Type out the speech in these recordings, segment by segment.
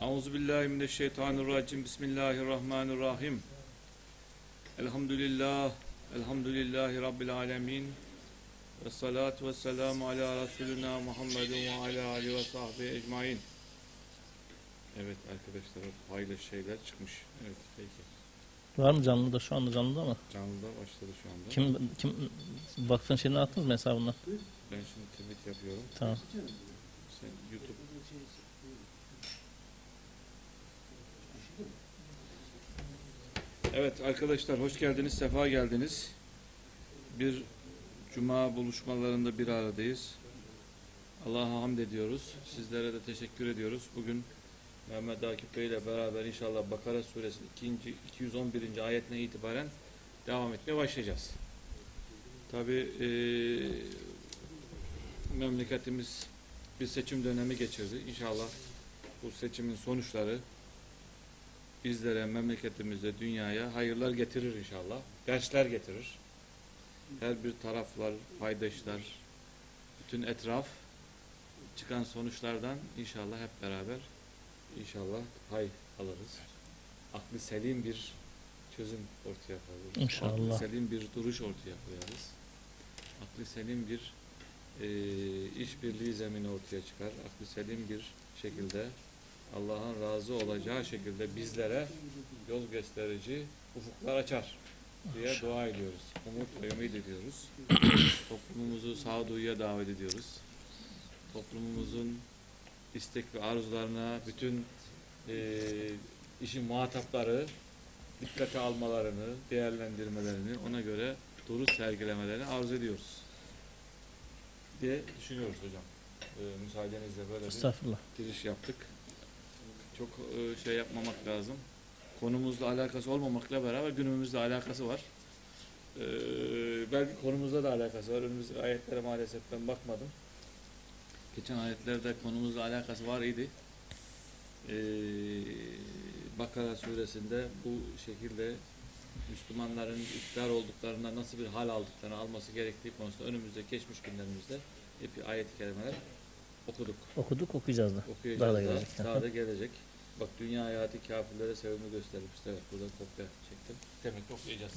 Euzu billahi mineşşeytanirracim. Bismillahirrahmanirrahim. Elhamdülillah. Elhamdülillahi rabbil alamin. Ve salatu ve selamu ala Resulina Muhammedin ve ala alihi ve sahbihi ecmaîn. Evet arkadaşlar hayırlı şeyler çıkmış. Evet peki. Var mı canlıda şu anda canlıda mı? Canlıda başladı şu anda. Kim kim vakfın şeyini attınız mı hesabına? Ben şimdi tweet yapıyorum. Tamam. Sen YouTube Evet arkadaşlar hoş geldiniz, sefa geldiniz. Bir cuma buluşmalarında bir aradayız. Allah'a hamd ediyoruz. Sizlere de teşekkür ediyoruz. Bugün Mehmet Akif Bey ile beraber inşallah Bakara suresi 2. 211. ayetine itibaren devam etmeye başlayacağız. Tabi memleketimiz bir seçim dönemi geçirdi. İnşallah bu seçimin sonuçları bizlere, memleketimize, dünyaya hayırlar getirir inşallah. Dersler getirir. Her bir taraflar, paydaşlar, bütün etraf çıkan sonuçlardan inşallah hep beraber inşallah hay alırız. Aklı selim bir çözüm ortaya koyarız. İnşallah. Aklı selim bir duruş ortaya koyarız. Aklı selim bir e, işbirliği zemini ortaya çıkar. Aklı selim bir şekilde Allah'ın razı olacağı şekilde bizlere yol gösterici ufuklar açar diye dua ediyoruz. Umut ve ümit ediyoruz. Toplumumuzu sağduyuya davet ediyoruz. Toplumumuzun istek ve arzularına bütün e, işin muhatapları dikkate almalarını, değerlendirmelerini, ona göre duruş sergilemelerini arzu ediyoruz diye düşünüyoruz hocam. Ee, müsaadenizle böyle bir giriş yaptık. Çok e, şey yapmamak lazım. Konumuzla alakası olmamakla beraber günümüzle alakası var. Ee, belki konumuzla da alakası var. Önümüzdeki ayetlere maalesef ben bakmadım. Geçen ayetlerde konumuzla alakası var idi. Ee, Bakara suresinde bu şekilde Müslümanların iktidar olduklarında nasıl bir hal aldıklarını alması gerektiği konusunda önümüzde geçmiş günlerimizde hep ayet-i kerimeler okuduk. Okuduk okuyacağız da. Okuyacağız Daha da gelecek. daha da gelecek. Bak dünya hayatı kafirlere sevimi göstermiş. Evet burada kopya çektim. Demek ki okuyacağız.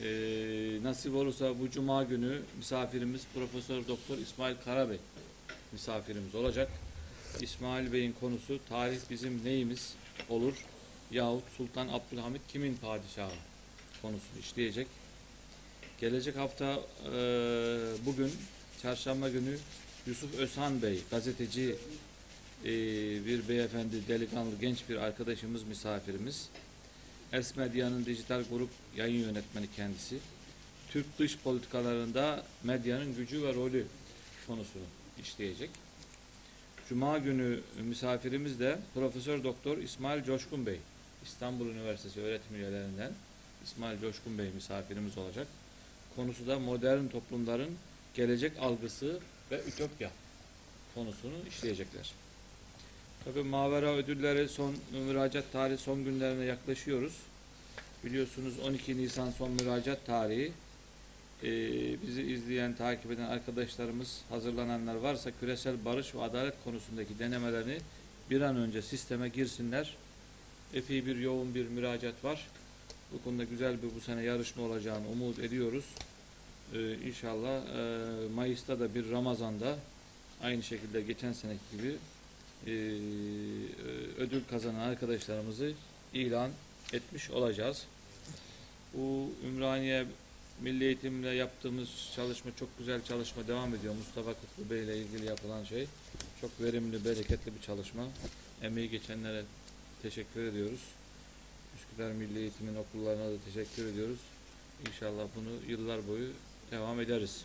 Ee, nasip olursa bu cuma günü misafirimiz Profesör Doktor İsmail Karabey misafirimiz olacak. İsmail Bey'in konusu tarih bizim neyimiz olur yahut Sultan Abdülhamit kimin padişahı konusunu işleyecek. Gelecek hafta e, bugün çarşamba günü Yusuf Özhan Bey gazeteci e, bir beyefendi delikanlı genç bir arkadaşımız misafirimiz. Es Medya'nın dijital grup yayın yönetmeni kendisi. Türk dış politikalarında medyanın gücü ve rolü konusunu işleyecek. Cuma günü misafirimiz de Profesör Doktor İsmail Coşkun Bey. İstanbul Üniversitesi öğretim üyelerinden İsmail Coşkun Bey misafirimiz olacak. Konusu da modern toplumların gelecek algısı ve ütopya konusunu işleyecekler. Tabii Mavera ödülleri son müracaat tarihi son günlerine yaklaşıyoruz. Biliyorsunuz 12 Nisan son müracaat tarihi. Ee, bizi izleyen, takip eden arkadaşlarımız, hazırlananlar varsa küresel barış ve adalet konusundaki denemelerini bir an önce sisteme girsinler. Epey bir yoğun bir müracaat var. Bu konuda güzel bir bu sene yarışma olacağını umut ediyoruz. Ee, inşallah e, Mayıs'ta da bir Ramazan'da aynı şekilde geçen seneki gibi e, ödül kazanan arkadaşlarımızı ilan etmiş olacağız. Bu Ümraniye Milli Eğitim'le yaptığımız çalışma çok güzel çalışma devam ediyor. Mustafa Kutlu Bey ile ilgili yapılan şey çok verimli, bereketli bir çalışma. Emeği geçenlere teşekkür ediyoruz. Üsküdar Milli Eğitim'in okullarına da teşekkür ediyoruz. İnşallah bunu yıllar boyu devam ederiz.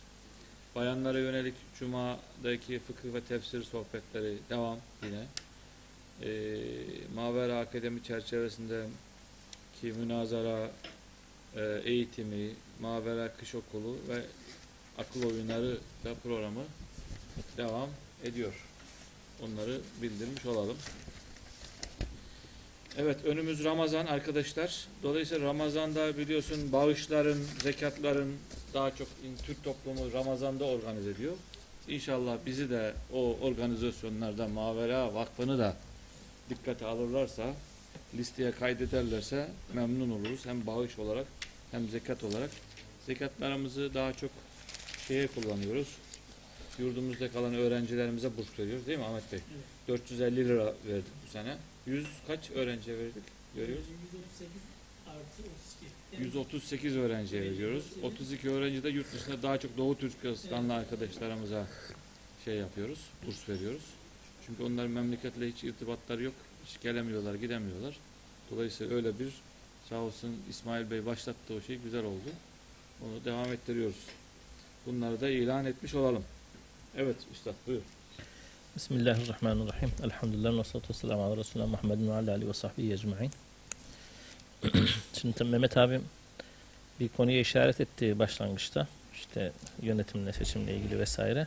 Bayanlara yönelik Cuma'daki fıkıh ve tefsir sohbetleri devam yine. Ee, Mavera Akademi çerçevesinde münazara e, eğitimi, Mavera Kış Okulu ve akıl oyunları da programı devam ediyor. Onları bildirmiş olalım. Evet önümüz Ramazan arkadaşlar. Dolayısıyla Ramazan'da biliyorsun bağışların, zekatların daha çok Türk toplumu Ramazan'da organize ediyor. İnşallah bizi de o organizasyonlarda Mavera Vakfı'nı da dikkate alırlarsa, listeye kaydederlerse memnun oluruz. Hem bağış olarak hem zekat olarak. Zekatlarımızı daha çok şeye kullanıyoruz. Yurdumuzda kalan öğrencilerimize burs veriyoruz değil mi Ahmet Bey? 450 lira verdik bu sene. 100 kaç öğrenciye verdik? Görüyoruz. 138 artı 32. 138 öğrenciye veriyoruz. 32 öğrenci de yurt dışında daha çok Doğu Türkistanlı arkadaşlarımıza şey yapıyoruz, burs veriyoruz. Çünkü onların memleketle hiç irtibatları yok. Hiç gelemiyorlar, gidemiyorlar. Dolayısıyla öyle bir sağ olsun İsmail Bey başlattı o şey güzel oldu. Onu devam ettiriyoruz. Bunları da ilan etmiş olalım. Evet Üstad buyur. Bismillahirrahmanirrahim. Elhamdülillah ve salatu vesselamu ala Resulullah Muhammedin ve ala ve sahbihi ecma'in. Şimdi tabii Mehmet abim bir konuya işaret etti başlangıçta. İşte yönetimle, seçimle ilgili vesaire.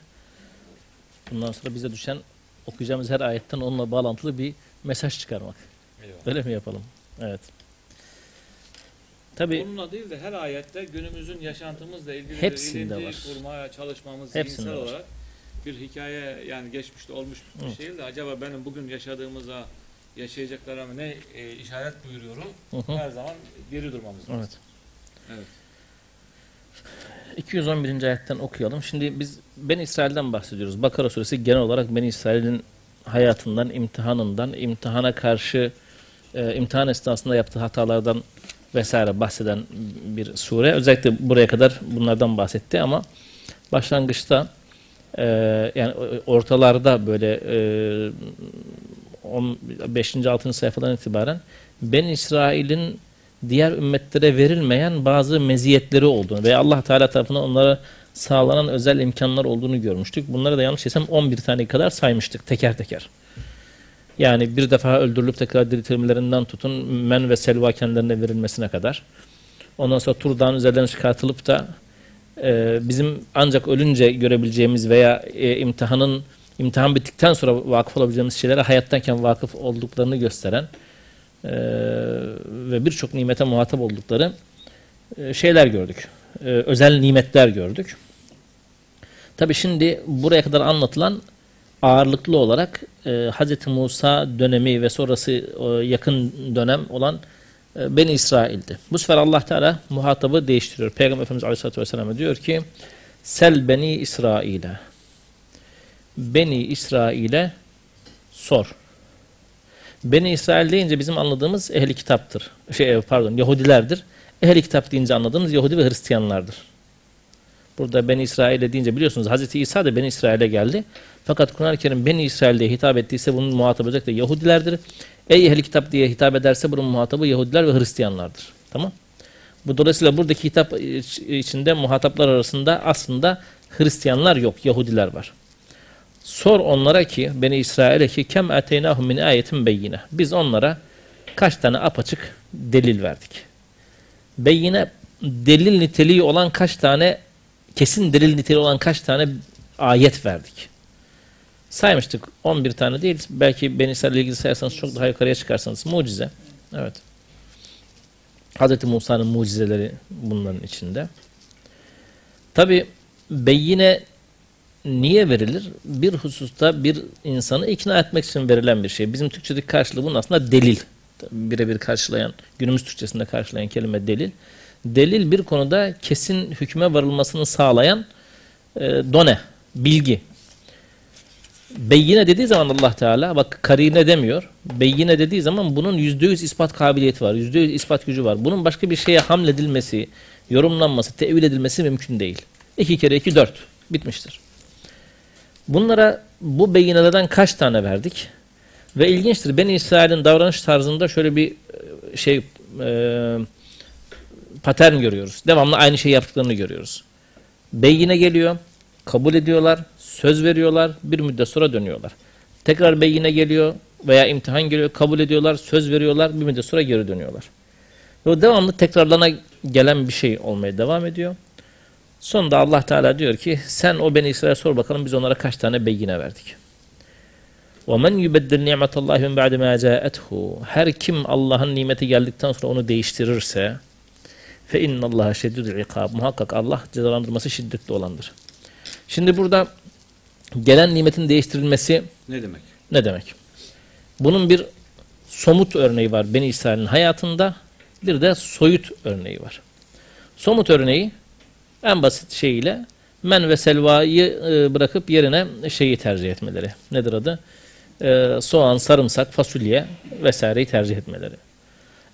Bundan sonra bize düşen okuyacağımız her ayetten onunla bağlantılı bir mesaj çıkarmak. Eyvallah. Öyle mi yapalım? Evet. Tabii Onunla değil de her ayette günümüzün yaşantımızla ilgili Hepsinde bir var. kurmaya çalışmamız Hepsinde zihinsel var. olarak bir hikaye yani geçmişte olmuş bir şey de acaba benim bugün yaşadığımıza yaşayacaklarıma ne e, işaret buyuruyor Hı hı. her zaman geri durmamız lazım. Evet. Evet. 211. ayetten okuyalım. Şimdi biz Ben İsrail'den bahsediyoruz. Bakara suresi genel olarak Ben İsrail'in hayatından, imtihanından, imtihana karşı e, imtihan esnasında yaptığı hatalardan vesaire bahseden bir sure. Özellikle buraya kadar bunlardan bahsetti ama başlangıçta e, yani ortalarda böyle e, 5. 6. sayfadan itibaren Ben İsrail'in diğer ümmetlere verilmeyen bazı meziyetleri olduğunu ve Allah Teala tarafından onlara sağlanan özel imkanlar olduğunu görmüştük. Bunları da yanlış desem 11 tane kadar saymıştık teker teker. Yani bir defa öldürülüp tekrar diriltilmelerinden tutun men ve selva kendilerine verilmesine kadar. Ondan sonra Tur Dağı'nın üzerlerine çıkartılıp da e, bizim ancak ölünce görebileceğimiz veya e, imtihanın imtihan bittikten sonra vakıf olabileceğimiz şeylere hayattayken vakıf olduklarını gösteren e, ve birçok nimete muhatap oldukları e, şeyler gördük. E, özel nimetler gördük. Tabi şimdi buraya kadar anlatılan ağırlıklı olarak e, Hz. Musa dönemi ve sonrası e, yakın dönem olan e, Beni İsrail'di. Bu sefer Allah Teala muhatabı değiştiriyor. Peygamber Efendimiz Aleyhisselatü Vesselam'a diyor ki Sel Beni İsrail'e Beni İsrail'e sor. Beni İsrail deyince bizim anladığımız ehli kitaptır. Şey pardon Yahudilerdir. Ehli kitap deyince anladığımız Yahudi ve Hristiyanlardır. Burada Beni İsrail'e deyince biliyorsunuz Hz. İsa da Beni İsrail'e geldi. Fakat Kur'an-ı Kerim Beni İsrail'e hitap ettiyse bunun muhatabı özellikle Yahudilerdir. Ey ehli kitap diye hitap ederse bunun muhatabı Yahudiler ve Hristiyanlardır. Tamam? Bu dolayısıyla buradaki hitap içinde muhataplar arasında aslında Hristiyanlar yok, Yahudiler var. Sor onlara ki Beni İsrail'e ki kem eteynahum min ayetin beyine. Biz onlara kaç tane apaçık delil verdik. Beyine delil niteliği olan kaç tane kesin delil niteliği olan kaç tane ayet verdik. Saymıştık 11 tane değil. Belki Beni İsrail ile ilgili sayarsanız çok daha yukarıya çıkarsanız. Mucize. Evet. Hz. Musa'nın mucizeleri bunların içinde. Tabi beyine niye verilir? Bir hususta bir insanı ikna etmek için verilen bir şey. Bizim Türkçedeki karşılığı bunun aslında delil. Birebir karşılayan, günümüz Türkçesinde karşılayan kelime delil. Delil bir konuda kesin hükme varılmasını sağlayan e, done, bilgi. Beyine dediği zaman Allah Teala, bak karine demiyor. Beyine dediği zaman bunun yüzde yüz ispat kabiliyeti var. Yüzde yüz ispat gücü var. Bunun başka bir şeye hamledilmesi, yorumlanması, tevil edilmesi mümkün değil. İki kere iki dört. Bitmiştir. Bunlara bu beyinelerden kaç tane verdik? Ve ilginçtir. Beni İsrail'in davranış tarzında şöyle bir şey e, patern görüyoruz. Devamlı aynı şeyi yaptıklarını görüyoruz. Beyine geliyor, kabul ediyorlar, söz veriyorlar, bir müddet sonra dönüyorlar. Tekrar beyine geliyor veya imtihan geliyor, kabul ediyorlar, söz veriyorlar, bir müddet sonra geri dönüyorlar. Ve o devamlı tekrarlana gelen bir şey olmaya devam ediyor. Sonunda Allah Teala diyor ki sen o Beni İsrail'e sor bakalım biz onlara kaç tane beyine verdik. وَمَنْ يُبَدِّلْ نِعْمَةَ اللّٰهِ مِنْ بَعْدِ مَا جَاءَتْهُ Her kim Allah'ın nimeti geldikten sonra onu değiştirirse فَاِنَّ اللّٰهَ شَدِّدُ الْعِقَابِ Muhakkak Allah cezalandırması şiddetli olandır. Şimdi burada gelen nimetin değiştirilmesi Ne demek? ne demek? Bunun bir somut örneği var Beni İsrail'in hayatında. Bir de soyut örneği var. Somut örneği en basit şeyiyle men ve selvayı e, bırakıp yerine şeyi tercih etmeleri. Nedir adı? E, soğan, sarımsak, fasulye vesaireyi tercih etmeleri.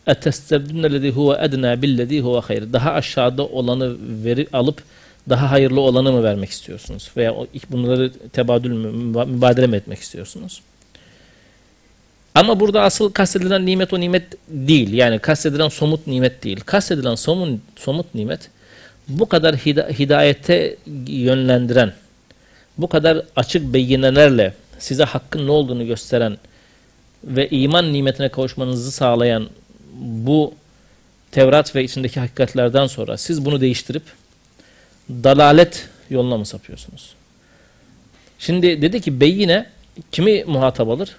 اَتَسْتَبْدُنَّ huve اَدْنَا بِالَّذ۪ي huve hayır. Daha aşağıda olanı veri, alıp daha hayırlı olanı mı vermek istiyorsunuz? Veya o- bunları tebadül mü, müba- mübadele mi etmek istiyorsunuz? Ama burada asıl kastedilen nimet o nimet değil. Yani kastedilen somut nimet değil. Kastedilen somut, somut nimet bu kadar hida- hidayete yönlendiren, bu kadar açık beyinelerle size hakkın ne olduğunu gösteren ve iman nimetine kavuşmanızı sağlayan bu Tevrat ve içindeki hakikatlerden sonra siz bunu değiştirip dalalet yoluna mı sapıyorsunuz? Şimdi dedi ki beyine kimi muhatap alır?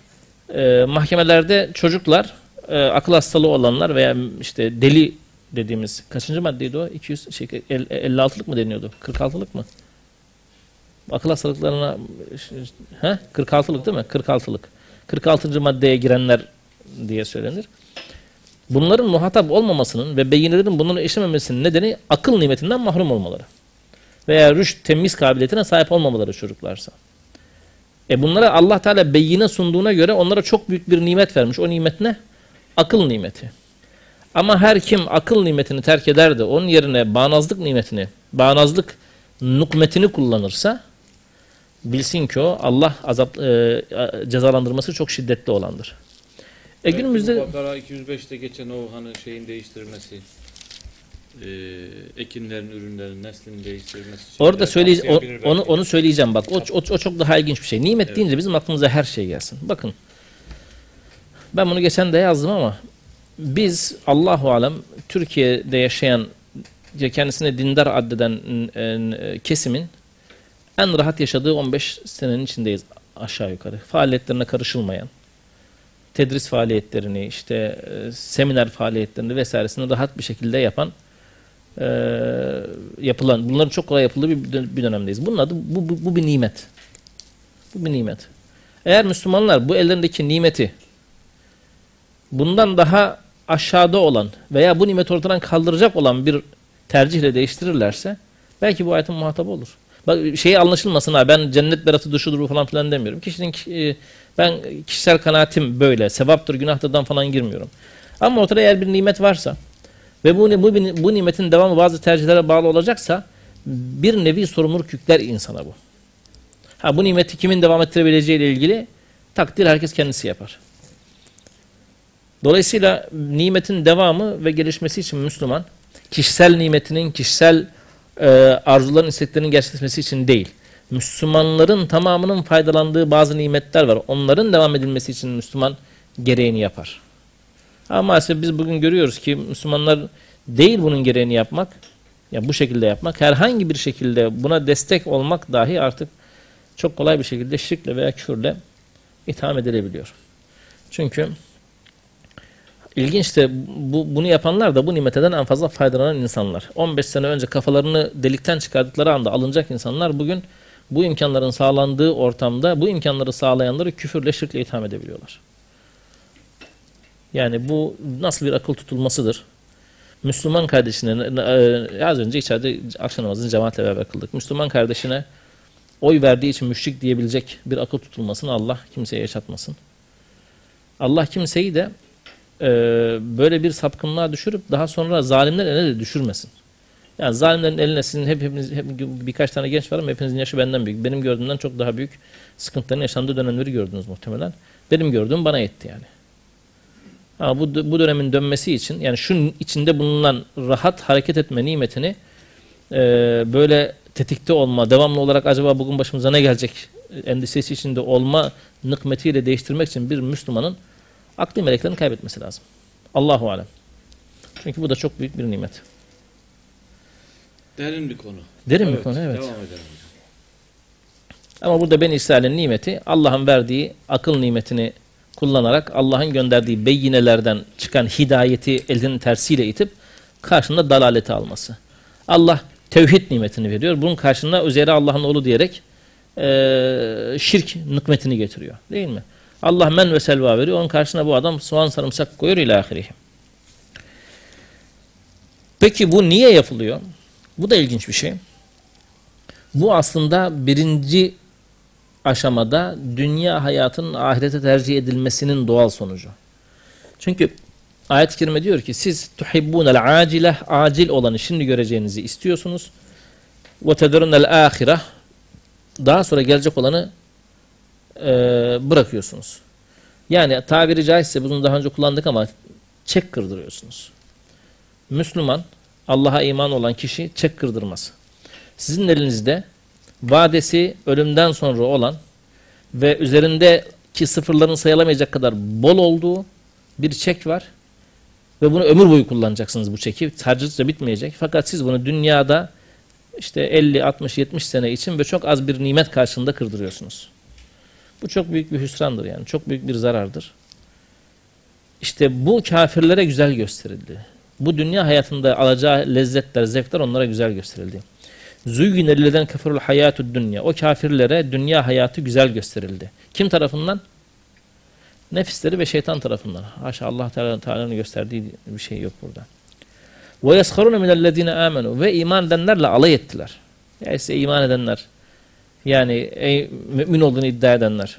Ee, mahkemelerde çocuklar, e, akıl hastalığı olanlar veya işte deli dediğimiz kaçıncı maddeydi o? 200 şey, el- 56'lık mı deniyordu? 46'lık mı? Akıl hastalıklarına he? 46'lık değil mi? 46'lık. 46. maddeye girenler diye söylenir. Bunların muhatap olmamasının ve beyinlerin bunları işlememesinin nedeni akıl nimetinden mahrum olmaları. Veya rüşt temiz kabiliyetine sahip olmamaları çocuklarsa. E bunlara Allah Teala beyine sunduğuna göre onlara çok büyük bir nimet vermiş. O nimet ne? Akıl nimeti. Ama her kim akıl nimetini terk eder de onun yerine bağnazlık nimetini, bağnazlık nukmetini kullanırsa bilsin ki o Allah azap e, cezalandırması çok şiddetli olandır. E günümüzde Bakara 205'te geçen o hani şeyin değiştirilmesi e, ekinlerin, ürünlerin neslinin değiştirilmesi. Orada şeyler söyle kapsayabilir belki. onu onu söyleyeceğim bak. O, o, o çok daha ilginç bir şey. Nimet Evet. deyince bizim aklımıza her şey gelsin. Bakın. Ben bunu geçen de yazdım ama biz Allahu alem Türkiye'de yaşayan ya kendisine dindar addeden e, kesimin en rahat yaşadığı 15 senenin içindeyiz aşağı yukarı. Faaliyetlerine karışılmayan, tedris faaliyetlerini, işte e, seminer faaliyetlerini vesairesini rahat bir şekilde yapan e, yapılan, bunların çok kolay yapıldığı bir, bir dönemdeyiz. Bunun adı bu, bu, bu bir nimet. Bu bir nimet. Eğer Müslümanlar bu ellerindeki nimeti bundan daha aşağıda olan veya bu nimeti ortadan kaldıracak olan bir tercihle değiştirirlerse belki bu ayetin muhatabı olur. Bak şeyi anlaşılmasın ha ben cennet beratı duşudur falan filan demiyorum. Kişinin e, ben kişisel kanaatim böyle. Sevaptır, günahtırdan falan girmiyorum. Ama ortada eğer bir nimet varsa ve bu, bu, bu nimetin devamı bazı tercihlere bağlı olacaksa bir nevi sorumluluk yükler insana bu. Ha bu nimeti kimin devam ettirebileceği ile ilgili takdir herkes kendisi yapar. Dolayısıyla nimetin devamı ve gelişmesi için Müslüman kişisel nimetinin, kişisel e, arzuların, isteklerinin gerçekleşmesi için değil. Müslümanların tamamının faydalandığı bazı nimetler var. Onların devam edilmesi için Müslüman gereğini yapar. Ama maalesef biz bugün görüyoruz ki Müslümanlar değil bunun gereğini yapmak, ya bu şekilde yapmak, herhangi bir şekilde buna destek olmak dahi artık çok kolay bir şekilde şirkle veya küfürle itham edilebiliyor. Çünkü ilginç de bu, bunu yapanlar da bu nimeteden en fazla faydalanan insanlar. 15 sene önce kafalarını delikten çıkardıkları anda alınacak insanlar bugün bu imkanların sağlandığı ortamda bu imkanları sağlayanları küfürle şirkle itham edebiliyorlar. Yani bu nasıl bir akıl tutulmasıdır? Müslüman kardeşine e, az önce içeride akşam namazını cemaatle beraber kıldık. Müslüman kardeşine oy verdiği için müşrik diyebilecek bir akıl tutulmasını Allah kimseye yaşatmasın. Allah kimseyi de e, böyle bir sapkınlığa düşürüp daha sonra zalimler eline de düşürmesin. Yani zalimlerin eline sizin hep, hepiniz, hep, birkaç tane genç var ama hepinizin yaşı benden büyük. Benim gördüğümden çok daha büyük sıkıntıların yaşandığı dönemleri gördünüz muhtemelen. Benim gördüğüm bana yetti yani. Ama bu, bu dönemin dönmesi için yani şunun içinde bulunan rahat hareket etme nimetini e, böyle tetikte olma, devamlı olarak acaba bugün başımıza ne gelecek endişesi içinde olma nıkmetiyle değiştirmek için bir Müslümanın akli meleklerini kaybetmesi lazım. Allahu alem. Çünkü bu da çok büyük bir nimet. Derin bir konu. Derin bir konu evet. Devam edelim. Ama burada ben İsrail'in nimeti Allah'ın verdiği akıl nimetini kullanarak Allah'ın gönderdiği beyinelerden çıkan hidayeti elinin tersiyle itip karşında dalaleti alması. Allah tevhid nimetini veriyor. Bunun karşında üzeri Allah'ın oğlu diyerek e, şirk nıkmetini getiriyor. Değil mi? Allah men ve selva veriyor. Onun karşısına bu adam soğan sarımsak koyuyor ila ahirih. Peki bu niye yapılıyor? Bu da ilginç bir şey. Bu aslında birinci aşamada dünya hayatının ahirete tercih edilmesinin doğal sonucu. Çünkü ayet-i kerime diyor ki siz tuhibbunel acile acil olanı şimdi göreceğinizi istiyorsunuz. Ve tedrunel ahire daha sonra gelecek olanı e, bırakıyorsunuz. Yani tabiri caizse bunu daha önce kullandık ama çek kırdırıyorsunuz. Müslüman, Allah'a iman olan kişi çek kırdırmaz. Sizin elinizde vadesi ölümden sonra olan ve üzerindeki sıfırların sayılamayacak kadar bol olduğu bir çek var. Ve bunu ömür boyu kullanacaksınız bu çeki. Harcılıkça bitmeyecek. Fakat siz bunu dünyada işte 50, 60, 70 sene için ve çok az bir nimet karşılığında kırdırıyorsunuz. Bu çok büyük bir hüsrandır yani. Çok büyük bir zarardır. İşte bu kafirlere güzel gösterildi. Bu dünya hayatında alacağı lezzetler, zevkler onlara güzel gösterildi. Züyyine lillezine keferul hayatud dünya. O kafirlere dünya hayatı güzel gösterildi. Kim tarafından? Nefisleri ve şeytan tarafından. Haşa Allah Teala'nın gösterdiği bir şey yok burada. Ve yesharuna minellezine amenu ve iman edenlerle alay ettiler. Ya ise iman edenler yani ey, mümin olduğunu iddia edenler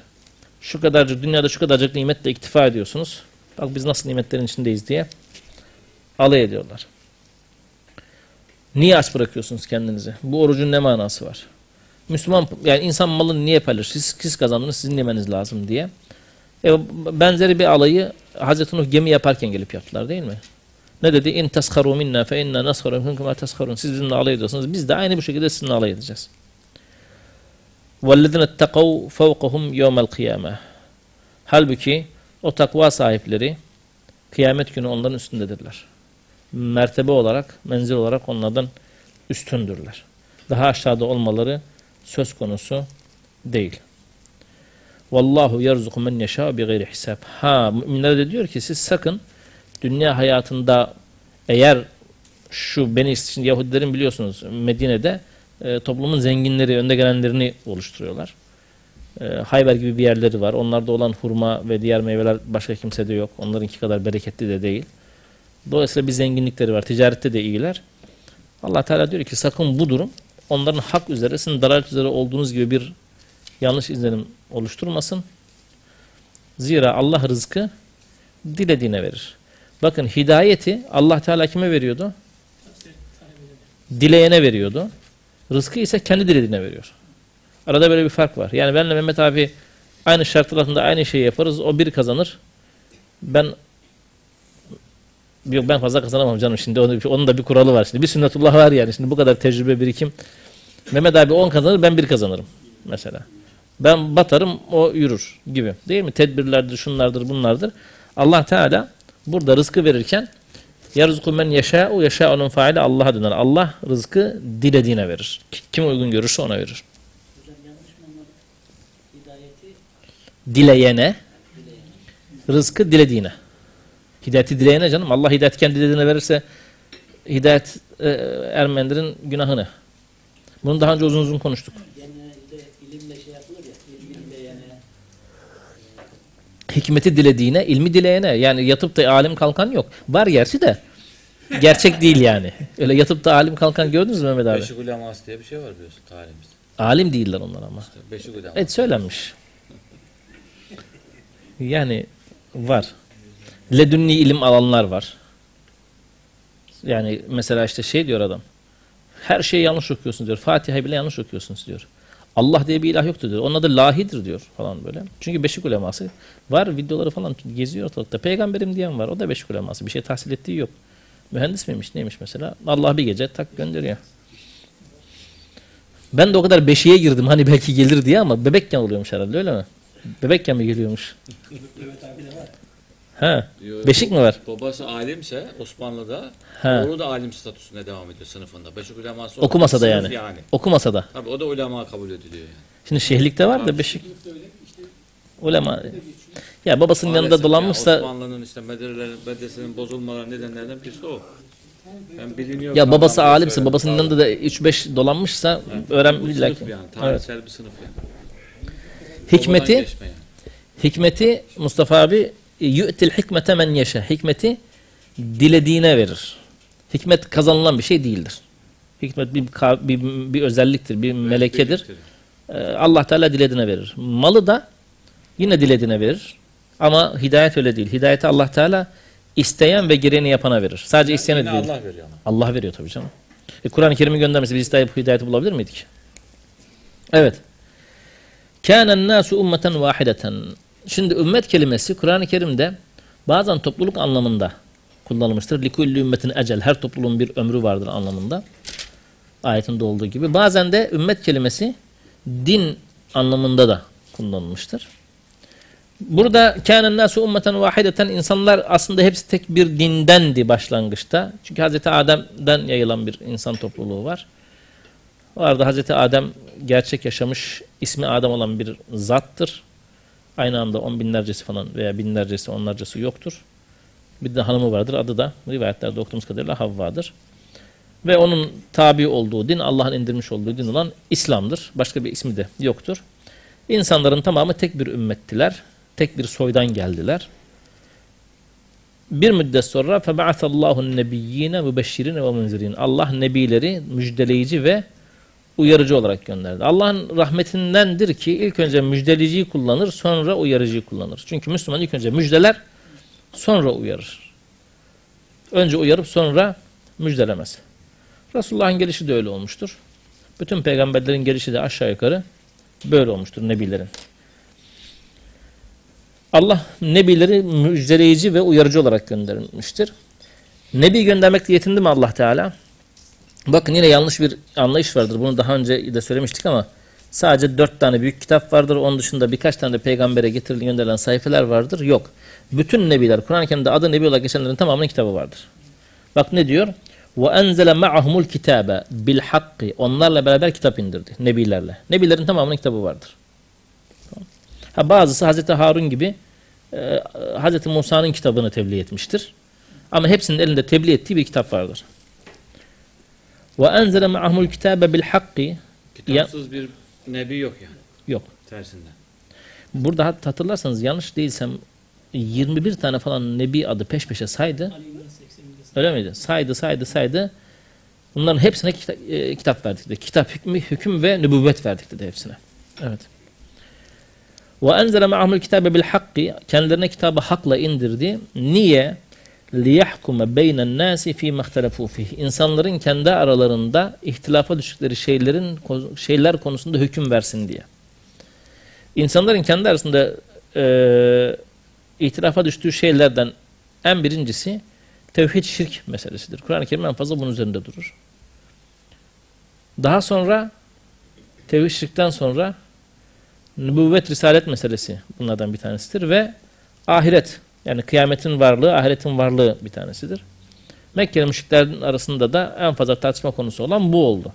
şu kadarcık dünyada şu kadarcık nimetle iktifa ediyorsunuz. Bak biz nasıl nimetlerin içindeyiz diye alay ediyorlar. Niye aç bırakıyorsunuz kendinizi? Bu orucun ne manası var? Müslüman yani insan malını niye paylaşır? Siz, siz kazandınız sizin yemeniz lazım diye. E, benzeri bir alayı Hazreti Nuh gemi yaparken gelip yaptılar değil mi? Ne dedi? İn tasharu minna fe inna nasharu minkum kema tasharun. Siz bizimle alay ediyorsunuz. Biz de aynı bu şekilde sizinle alay edeceğiz. وَالَّذِينَ اتَّقَوْا فَوْقَهُمْ يَوْمَ الْقِيَامَةِ Halbuki o takva sahipleri kıyamet günü onların üstündedirler. Mertebe olarak, menzil olarak onlardan üstündürler. Daha aşağıda olmaları söz konusu değil. Vallahu yerzuku men yeşâ bi gayri hisab. Ha müminlere de diyor ki siz sakın dünya hayatında eğer şu beni şimdi Yahudilerin biliyorsunuz Medine'de e, toplumun zenginleri, önde gelenlerini oluşturuyorlar. E, Hayber gibi bir yerleri var. Onlarda olan hurma ve diğer meyveler başka kimsede yok. Onlarınki kadar bereketli de değil. Dolayısıyla bir zenginlikleri var. Ticarette de iyiler. Allah Teala diyor ki sakın bu durum onların hak üzere, sizin dalalet üzere olduğunuz gibi bir yanlış izlenim oluşturmasın. Zira Allah rızkı dilediğine verir. Bakın hidayeti Allah Teala kime veriyordu? Dileyene veriyordu. Rızkı ise kendi dilediğine veriyor. Arada böyle bir fark var. Yani benle Mehmet abi aynı şartlar altında aynı şeyi yaparız. O bir kazanır. Ben yok ben fazla kazanamam canım şimdi onun, onun da bir kuralı var şimdi. Bir sünnetullah var yani şimdi bu kadar tecrübe birikim. Mehmet abi 10 kazanır ben bir kazanırım mesela. Ben batarım o yürür gibi. Değil mi? Tedbirlerdir, şunlardır, bunlardır. Allah Teala burada rızkı verirken Yerzku men yeşâ'u yeşâ'unun faili Allah'a döner. Allah rızkı dilediğine verir. Kim uygun görürse ona verir. Dileyene, rızkı dilediğine. Hidayeti dileyene canım. Allah hidayeti kendi dilediğine verirse hidayet e, ermenlerin günahını. Bunu daha önce uzun uzun konuştuk. genelde ilimle şey yapılır ya, ilmiyle yani Hikmeti dilediğine, ilmi dileyene. Yani yatıp da alim kalkan yok. Var gerçi de. Gerçek değil yani. Öyle yatıp da alim kalkan gördünüz mü Mehmet abi? Beşik uleması diye bir şey var biliyorsun tarihimizde. Alim değiller onlar ama. İşte beşik uleması. Evet söylenmiş. Yani var. Ledünni ilim alanlar var. Yani mesela işte şey diyor adam. Her şeyi yanlış okuyorsunuz diyor. Fatiha'yı bile yanlış okuyorsunuz diyor. Allah diye bir ilah yoktur diyor. Onun adı lahidir diyor falan böyle. Çünkü beşik uleması var videoları falan geziyor ortalıkta. Peygamberim diyen var. O da beşik uleması. Bir şey tahsil ettiği yok. Mühendis miymiş neymiş mesela. Allah bir gece tak gönderiyor. Ben de o kadar beşiğe girdim hani belki gelir diye ama bebekken oluyormuş herhalde öyle mi? Bebekken mi geliyormuş? Ha, Diyor, beşik mi var? Babası alimse Osmanlı'da Ha. oğlu da alim statüsünde devam ediyor sınıfında. Beşik uleması Okumasa da sınıf yani. Okumasa da. Tabii o da ulema kabul ediliyor yani. Şimdi şehlikte var da beşik. Ulema. Ya babasının yanında dolanmışsa ya, Osmanlı'nın işte medreselerin, medreselerin bozulmaları nedenlerden birisi o. Ben biliniyor. ya babası alimse babasının yanında da 3-5 dolanmışsa öğren illa sınıf ki. yani. Evet. Tarihsel bir sınıf yani. Hikmeti yani. Hikmeti Mustafa abi yu'til hikmete men yeşe. Hikmeti dilediğine verir. Hikmet kazanılan bir şey değildir. Hikmet bir, bir, bir özelliktir, bir melekedir. Ee, Allah Teala dilediğine verir. Malı da yine dilediğine verir. Ama hidayet öyle değil. Hidayeti Allah Teala isteyen ve gereğini yapana verir. Sadece isteyene Yine değil. Allah veriyor ama. Allah veriyor tabii canım. E, Kur'an-ı Kerim'in göndermesi biz hidayeti, hidayeti bulabilir miydik? Evet. Kânen nâsu ummeten vahideten. Şimdi ümmet kelimesi Kur'an-ı Kerim'de bazen topluluk anlamında kullanılmıştır. Likulli ümmetin ecel. Her topluluğun bir ömrü vardır anlamında. Ayetinde olduğu gibi. Bazen de ümmet kelimesi din anlamında da kullanılmıştır. Burada kânen nâsu ummeten vahideten insanlar aslında hepsi tek bir dindendi başlangıçta. Çünkü Hazreti Adem'den yayılan bir insan topluluğu var. O arada Hazreti Adem gerçek yaşamış ismi Adem olan bir zattır. Aynı anda on binlercesi falan veya binlercesi onlarcası yoktur. Bir de hanımı vardır. Adı da rivayetlerde okuduğumuz kadarıyla Havva'dır. Ve onun tabi olduğu din Allah'ın indirmiş olduğu din olan İslam'dır. Başka bir ismi de yoktur. İnsanların tamamı tek bir ümmettiler. Tek bir soydan geldiler. Bir müddet sonra فَبَعَثَ اللّٰهُ النَّبِيِّينَ مُبَشِّرِينَ وَمُنْزِرِينَ Allah nebileri müjdeleyici ve uyarıcı olarak gönderdi. Allah'ın rahmetindendir ki ilk önce müjdeleciyi kullanır sonra uyarıcıyı kullanır. Çünkü Müslüman ilk önce müjdeler sonra uyarır. Önce uyarıp sonra müjdelemez. Resulullah'ın gelişi de öyle olmuştur. Bütün peygamberlerin gelişi de aşağı yukarı böyle olmuştur nebilerin. Allah nebileri müjdeleyici ve uyarıcı olarak göndermiştir. Nebi göndermekle yetindi mi Allah Teala? Bakın yine yanlış bir anlayış vardır. Bunu daha önce de söylemiştik ama sadece dört tane büyük kitap vardır. Onun dışında birkaç tane de peygambere getirilen gönderilen sayfeler vardır. Yok. Bütün nebiler, Kur'an-ı Kerim'de adı nebi olarak geçenlerin tamamının kitabı vardır. Bak ne diyor? وَاَنْزَلَ مَعَهُمُ الْكِتَابَ بِالْحَقِّ Onlarla beraber kitap indirdi. Nebilerle. Nebilerin tamamının kitabı vardır. Ha, bazısı Hazreti Harun gibi e, Hazreti Musa'nın kitabını tebliğ etmiştir. Ama hepsinin elinde tebliğ ettiği bir kitap vardır. Ve enzele ma'ahumul kitabe bil hakki. Kitapsız bir nebi yok yani. Yok. Tersinden. Burada hatta hatırlarsanız yanlış değilsem 21 tane falan nebi adı peş peşe saydı. Öyle miydi? Saydı, saydı, saydı. Bunların hepsine kita e, kitap verdik dedi. Kitap hükmü, hüküm ve nübüvvet verdik dedi hepsine. Evet. Ve enzele ma'ahumul kitabe bil hakki. Kendilerine kitabı hakla indirdi. Niye? لِيَحْكُمَ بَيْنَ النَّاسِ ف۪ي مَخْتَلَفُوا ف۪يهِ İnsanların kendi aralarında ihtilafa düştükleri şeylerin şeyler konusunda hüküm versin diye. İnsanların kendi arasında e, ihtilafa düştüğü şeylerden en birincisi tevhid şirk meselesidir. Kur'an-ı Kerim en fazla bunun üzerinde durur. Daha sonra tevhid şirkten sonra nübüvvet risalet meselesi bunlardan bir tanesidir ve ahiret yani kıyametin varlığı, ahiretin varlığı bir tanesidir. Mekkeli müşriklerin arasında da en fazla tartışma konusu olan bu oldu.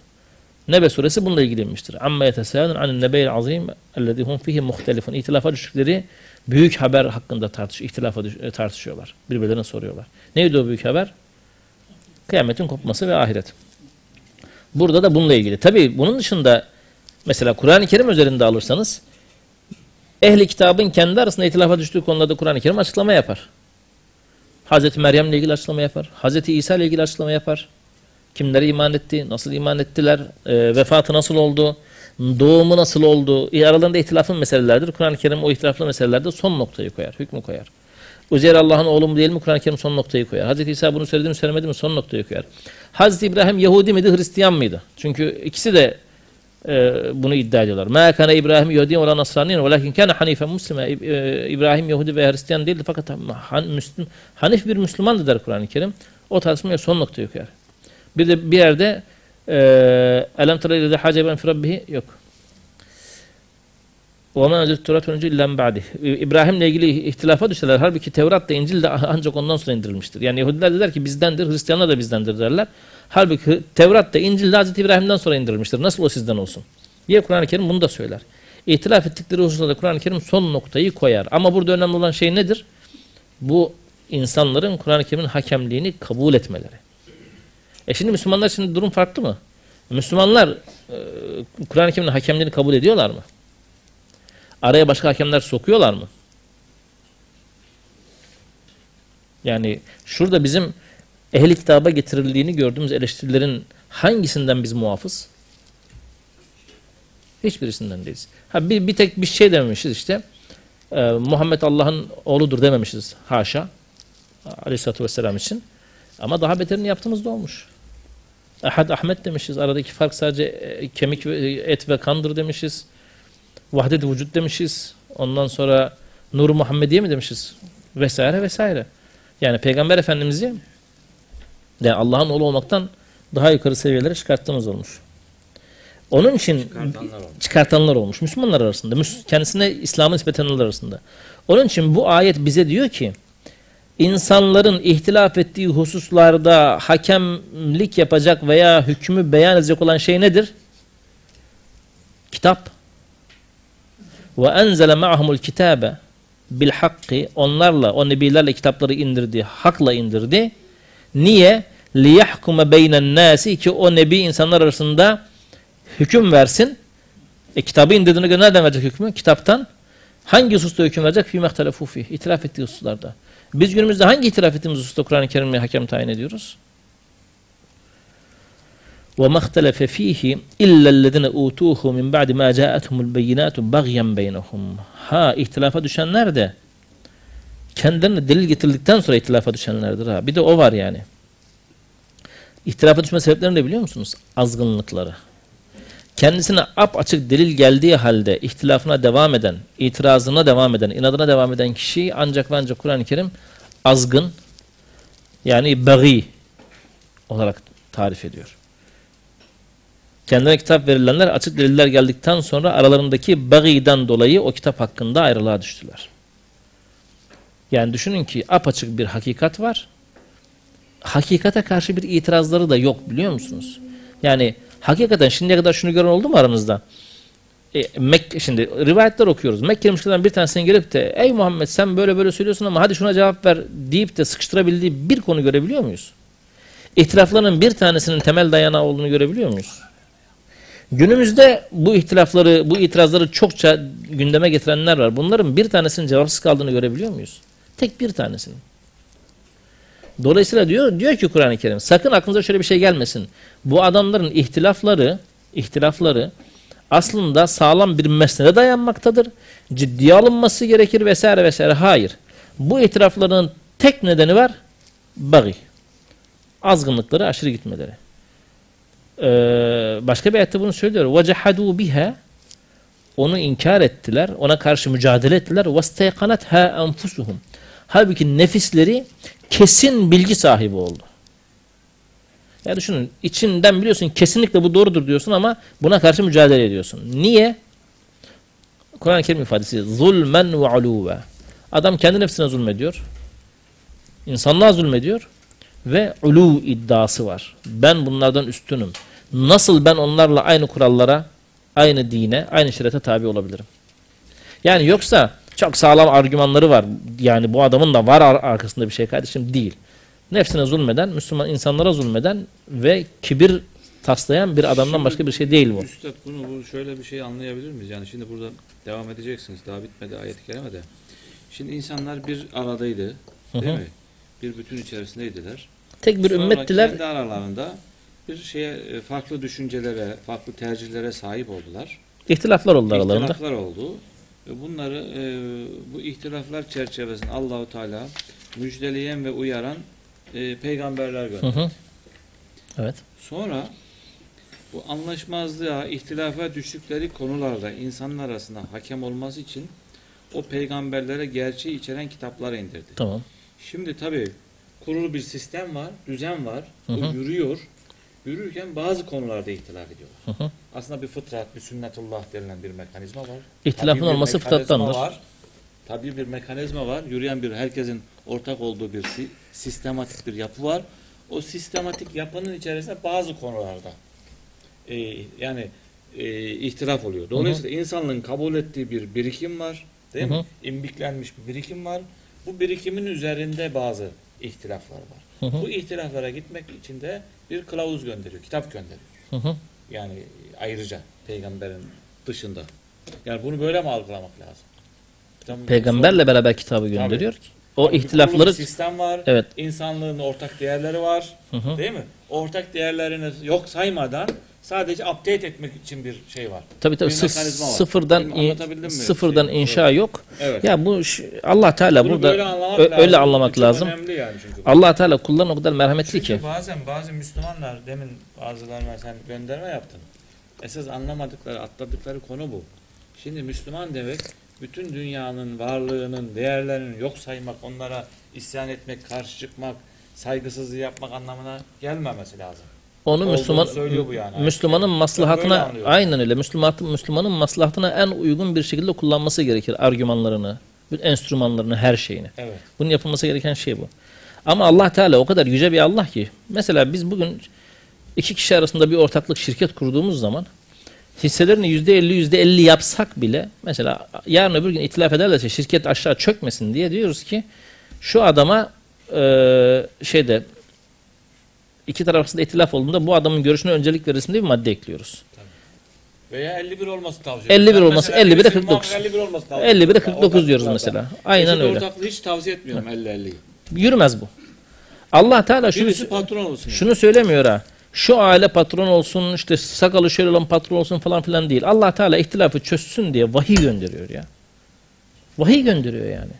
Nebe suresi bununla ilgilenmiştir. Amma yetesâlun anin nebeyil azim ellezî hum fihi muhtelifun. İhtilafa düştükleri büyük haber hakkında tartış, ihtilafa düş- e, tartışıyorlar. Birbirlerine soruyorlar. Neydi o büyük haber? Kıyametin kopması ve ahiret. Burada da bununla ilgili. Tabi bunun dışında mesela Kur'an-ı Kerim üzerinde alırsanız ehli kitabın kendi arasında ihtilafa düştüğü konularda Kur'an-ı Kerim açıklama yapar. Hazreti Meryem'le ilgili açıklama yapar. Hazreti İsa ile ilgili açıklama yapar. Kimlere iman etti, nasıl iman ettiler, e, vefatı nasıl oldu, doğumu nasıl oldu, e, aralarında ihtilafın meselelerdir. Kur'an-ı Kerim o ihtilaflı meselelerde son noktayı koyar, hükmü koyar. Uzeyr Allah'ın oğlu mu değil mi Kur'an-ı Kerim son noktayı koyar. Hazreti İsa bunu söyledi mi söylemedi mi son noktayı koyar. Hazreti İbrahim Yahudi miydi, Hristiyan mıydı? Çünkü ikisi de e, bunu iddia ediyorlar. Ma kana İbrahim Yahudi ve Nasraniyen velakin kana hanifen muslima. E, İbrahim Yahudi veya Hristiyan değildi fakat han, Müslüm, Hanif bir Müslümandı der Kur'an-ı Kerim. O tartışmaya son noktayı koyar. Bir de bir yerde e, elem tara ile hace ben firabbihi yok. وَمَا نَزِلْ تُرَاتُ önce illen ba'di. İbrahim'le ilgili ihtilafa düştüler. Halbuki Tevrat da İncil de ancak ondan sonra indirilmiştir. Yani Yahudiler de der ki bizdendir, Hristiyanlar da bizdendir derler. Halbuki Tevrat da İncil de Hazreti İbrahim'den sonra indirilmiştir. Nasıl o sizden olsun? Diye Kur'an-ı Kerim bunu da söyler. İhtilaf ettikleri hususunda Kur'an-ı Kerim son noktayı koyar. Ama burada önemli olan şey nedir? Bu insanların Kur'an-ı Kerim'in hakemliğini kabul etmeleri. E şimdi Müslümanlar için durum farklı mı? Müslümanlar e, Kur'an-ı Kerim'in hakemliğini kabul ediyorlar mı? Araya başka hakemler sokuyorlar mı? Yani şurada bizim ehli kitaba getirildiğini gördüğümüz eleştirilerin hangisinden biz muafız? Hiçbirisinden değiliz. Ha bir, bir tek bir şey dememişiz işte. Ee, Muhammed Allah'ın oğludur dememişiz. Haşa. Aleyhisselatü Vesselam için. Ama daha beterini yaptığımız da olmuş. Ahad Ahmet demişiz. Aradaki fark sadece e, kemik ve et ve kandır demişiz. Vahdet vücut demişiz. Ondan sonra Nur Muhammediye mi demişiz? Vesaire vesaire. Yani Peygamber Efendimiz'i yani Allah'ın oğlu olmaktan daha yukarı seviyelere çıkarttığımız olmuş. Onun için Çıkartanlar olmuş. çıkartanlar olmuş. Müslümanlar arasında. Kendisine İslam'ı nispet edenler arasında. Onun için bu ayet bize diyor ki insanların ihtilaf ettiği hususlarda hakemlik yapacak veya hükmü beyan edecek olan şey nedir? Kitap. Ve enzele ma'humul kitabe bil hakki onlarla o nebilerle kitapları indirdi, hakla indirdi. Niye? Liyahkume beynen nasi ki o nebi insanlar arasında hüküm versin. E kitabı indirdiğine göre nereden verecek hükmü? Kitaptan. Hangi hususta hüküm verecek? Fî mehtelefu fîh. İtiraf ettiği hususlarda. Biz günümüzde hangi itiraf ettiğimiz hususta Kur'an-ı Kerim'le hakem tayin ediyoruz? وَمَا اخْتَلَفَ ف۪يهِ اِلَّا الَّذِينَ اُوتُوهُ مِنْ بَعْدِ مَا جَاءَتْهُمُ الْبَيِّنَاتُ بَغْيًا بَيْنَهُمْ Ha ihtilafa düşenler de kendilerine delil getirdikten sonra ihtilafa düşenlerdir ha. Bir de o var yani. İhtilafa düşme sebeplerini de biliyor musunuz? Azgınlıkları. Kendisine ap açık delil geldiği halde ihtilafına devam eden, itirazına devam eden, inadına devam eden kişi ancak ve ancak Kur'an-ı Kerim azgın yani bagi olarak tarif ediyor. Kendine kitap verilenler açık deliller geldikten sonra aralarındaki bagiden dolayı o kitap hakkında ayrılığa düştüler. Yani düşünün ki apaçık bir hakikat var. Hakikate karşı bir itirazları da yok biliyor musunuz? Yani hakikaten şimdiye kadar şunu gören oldu mu aranızda? E, Mek şimdi rivayetler okuyoruz. Mekke müşriklerden bir tanesinin gelip de ey Muhammed sen böyle böyle söylüyorsun ama hadi şuna cevap ver deyip de sıkıştırabildiği bir konu görebiliyor muyuz? İhtilafların bir tanesinin temel dayanağı olduğunu görebiliyor muyuz? Günümüzde bu ihtilafları, bu itirazları çokça gündeme getirenler var. Bunların bir tanesinin cevapsız kaldığını görebiliyor muyuz? Tek bir tanesinin. Dolayısıyla diyor diyor ki Kur'an-ı Kerim sakın aklınıza şöyle bir şey gelmesin. Bu adamların ihtilafları, ihtilafları aslında sağlam bir mesnede dayanmaktadır. Ciddiye alınması gerekir vesaire vesaire. Hayır. Bu ihtilafların tek nedeni var. Bagi. Azgınlıkları, aşırı gitmeleri. Ee, başka bir ayette bunu söylüyor. وَجَحَدُوا biha Onu inkar ettiler. Ona karşı mücadele ettiler. وَاسْتَيْقَنَتْهَا أَنْفُسُهُمْ Halbuki nefisleri kesin bilgi sahibi oldu. Ya düşünün içinden biliyorsun kesinlikle bu doğrudur diyorsun ama buna karşı mücadele ediyorsun. Niye? Kur'an-ı Kerim ifadesi zulmen ve uluve. Adam kendi nefsine zulmediyor. İnsanlığa zulmediyor ve ulu iddiası var. Ben bunlardan üstünüm. Nasıl ben onlarla aynı kurallara, aynı dine, aynı şerete tabi olabilirim? Yani yoksa çok sağlam argümanları var. Yani bu adamın da var ar- arkasında bir şey kardeşim değil. Nefsine zulmeden, Müslüman insanlara zulmeden ve kibir taslayan bir adamdan başka bir şey değil bu. Üstad bunu bu şöyle bir şey anlayabilir miyiz? Yani şimdi burada devam edeceksiniz. Daha bitmedi ayet-i kerime de. Şimdi insanlar bir aradaydı. Hı Değil hı. mi? Bir bütün içerisindeydiler. Tek bir Sonra ümmettiler. kendi aralarında bir şeye e, farklı düşüncelere, farklı tercihlere sahip oldular. İhtilaflar oldu aralarında. İhtilaflar oldu. Ve bunları e, bu ihtilaflar çerçevesinde Allahu Teala müjdeleyen ve uyaran e, peygamberler Hı gönderdi. hı. Evet. Sonra bu anlaşmazlığa, ihtilafa düştükleri konularda insanlar arasında hakem olması için o peygamberlere gerçeği içeren kitaplar indirdi. Tamam. Şimdi tabii kurulu bir sistem var, düzen var, Hı o hı. yürüyor. Yürürken bazı konularda ihtilaf ediyorlar. Hı hı. Aslında bir fıtrat, bir sünnetullah denilen bir mekanizma var. İhtilafın Tabii olması fıtrattandır. Var. Tabii bir mekanizma var. Yürüyen bir herkesin ortak olduğu bir si- sistematik bir yapı var. O sistematik yapının içerisinde bazı konularda e, yani e, ihtilaf oluyor. Dolayısıyla insanlığın kabul ettiği bir birikim var. Değil Hı hı. mi? İmbiklenmiş bir birikim var. Bu birikimin üzerinde bazı ihtilaflar var. Hı hı. Bu ihtilaflara gitmek için de bir kılavuz gönderiyor, kitap gönderiyor. Hı hı. Yani ayrıca peygamberin dışında. Yani bunu böyle mi algılamak lazım? Tam- Peygamberle beraber kitabı gönderiyor ki. o Bir ihtilafları bir sistem var. evet İnsanlığın ortak değerleri var. Hı hı. Değil mi? Ortak değerlerini yok saymadan sadece update etmek için bir şey var. tabii tabii Bir sıfırdan in- sıfırdan Şey, inşa yok. Evet. Ya bu Allah Teala Bunu burada böyle anlamak lazım. öyle anlamak çok lazım. Yani çünkü. Allah Teala kullarına o kadar merhametli Çünkü ki. bazen bazı Müslümanlar demin bazılarına sen gönderme yaptın. Esas anlamadıkları, atladıkları konu bu. Şimdi Müslüman demek bütün dünyanın varlığının, değerlerinin yok saymak, onlara isyan etmek, karşı çıkmak, saygısızlığı yapmak anlamına gelmemesi lazım. Onu Olduğunu Müslüman söylüyor bu yani. Müslümanın maslahatına aynen öyle. Müslümanın Müslümanın maslahatına en uygun bir şekilde kullanması gerekir argümanlarını, enstrümanlarını, her şeyini. Evet. Bunun yapılması gereken şey bu. Ama Allah Teala o kadar yüce bir Allah ki mesela biz bugün iki kişi arasında bir ortaklık şirket kurduğumuz zaman hisselerini yüzde elli yüzde elli yapsak bile mesela yarın öbür gün itilaf ederlerse şirket aşağı çökmesin diye diyoruz ki şu adama eee, şeyde iki taraf arasında itilaf olduğunda bu adamın görüşüne öncelik verilsin diye bir madde ekliyoruz. Veya 51 olması tavsiye 51 ediyorum. Ben olması, mesela 51'e birisinin 49. muhakkak 51 olması tavsiye 51'e ediyorum. 49 diyoruz mesela. Aynen öyle. ortaklığı hiç tavsiye etmiyorum 50-50'yi. Yürümez bu. Allah Teala şunu Birisi patron olsun. Şunu söylemiyor ha. Şu aile patron olsun, işte sakalı şöyle olan patron olsun falan filan değil. Allah Teala ihtilafı çözsün diye vahiy gönderiyor ya. Vahiy gönderiyor yani.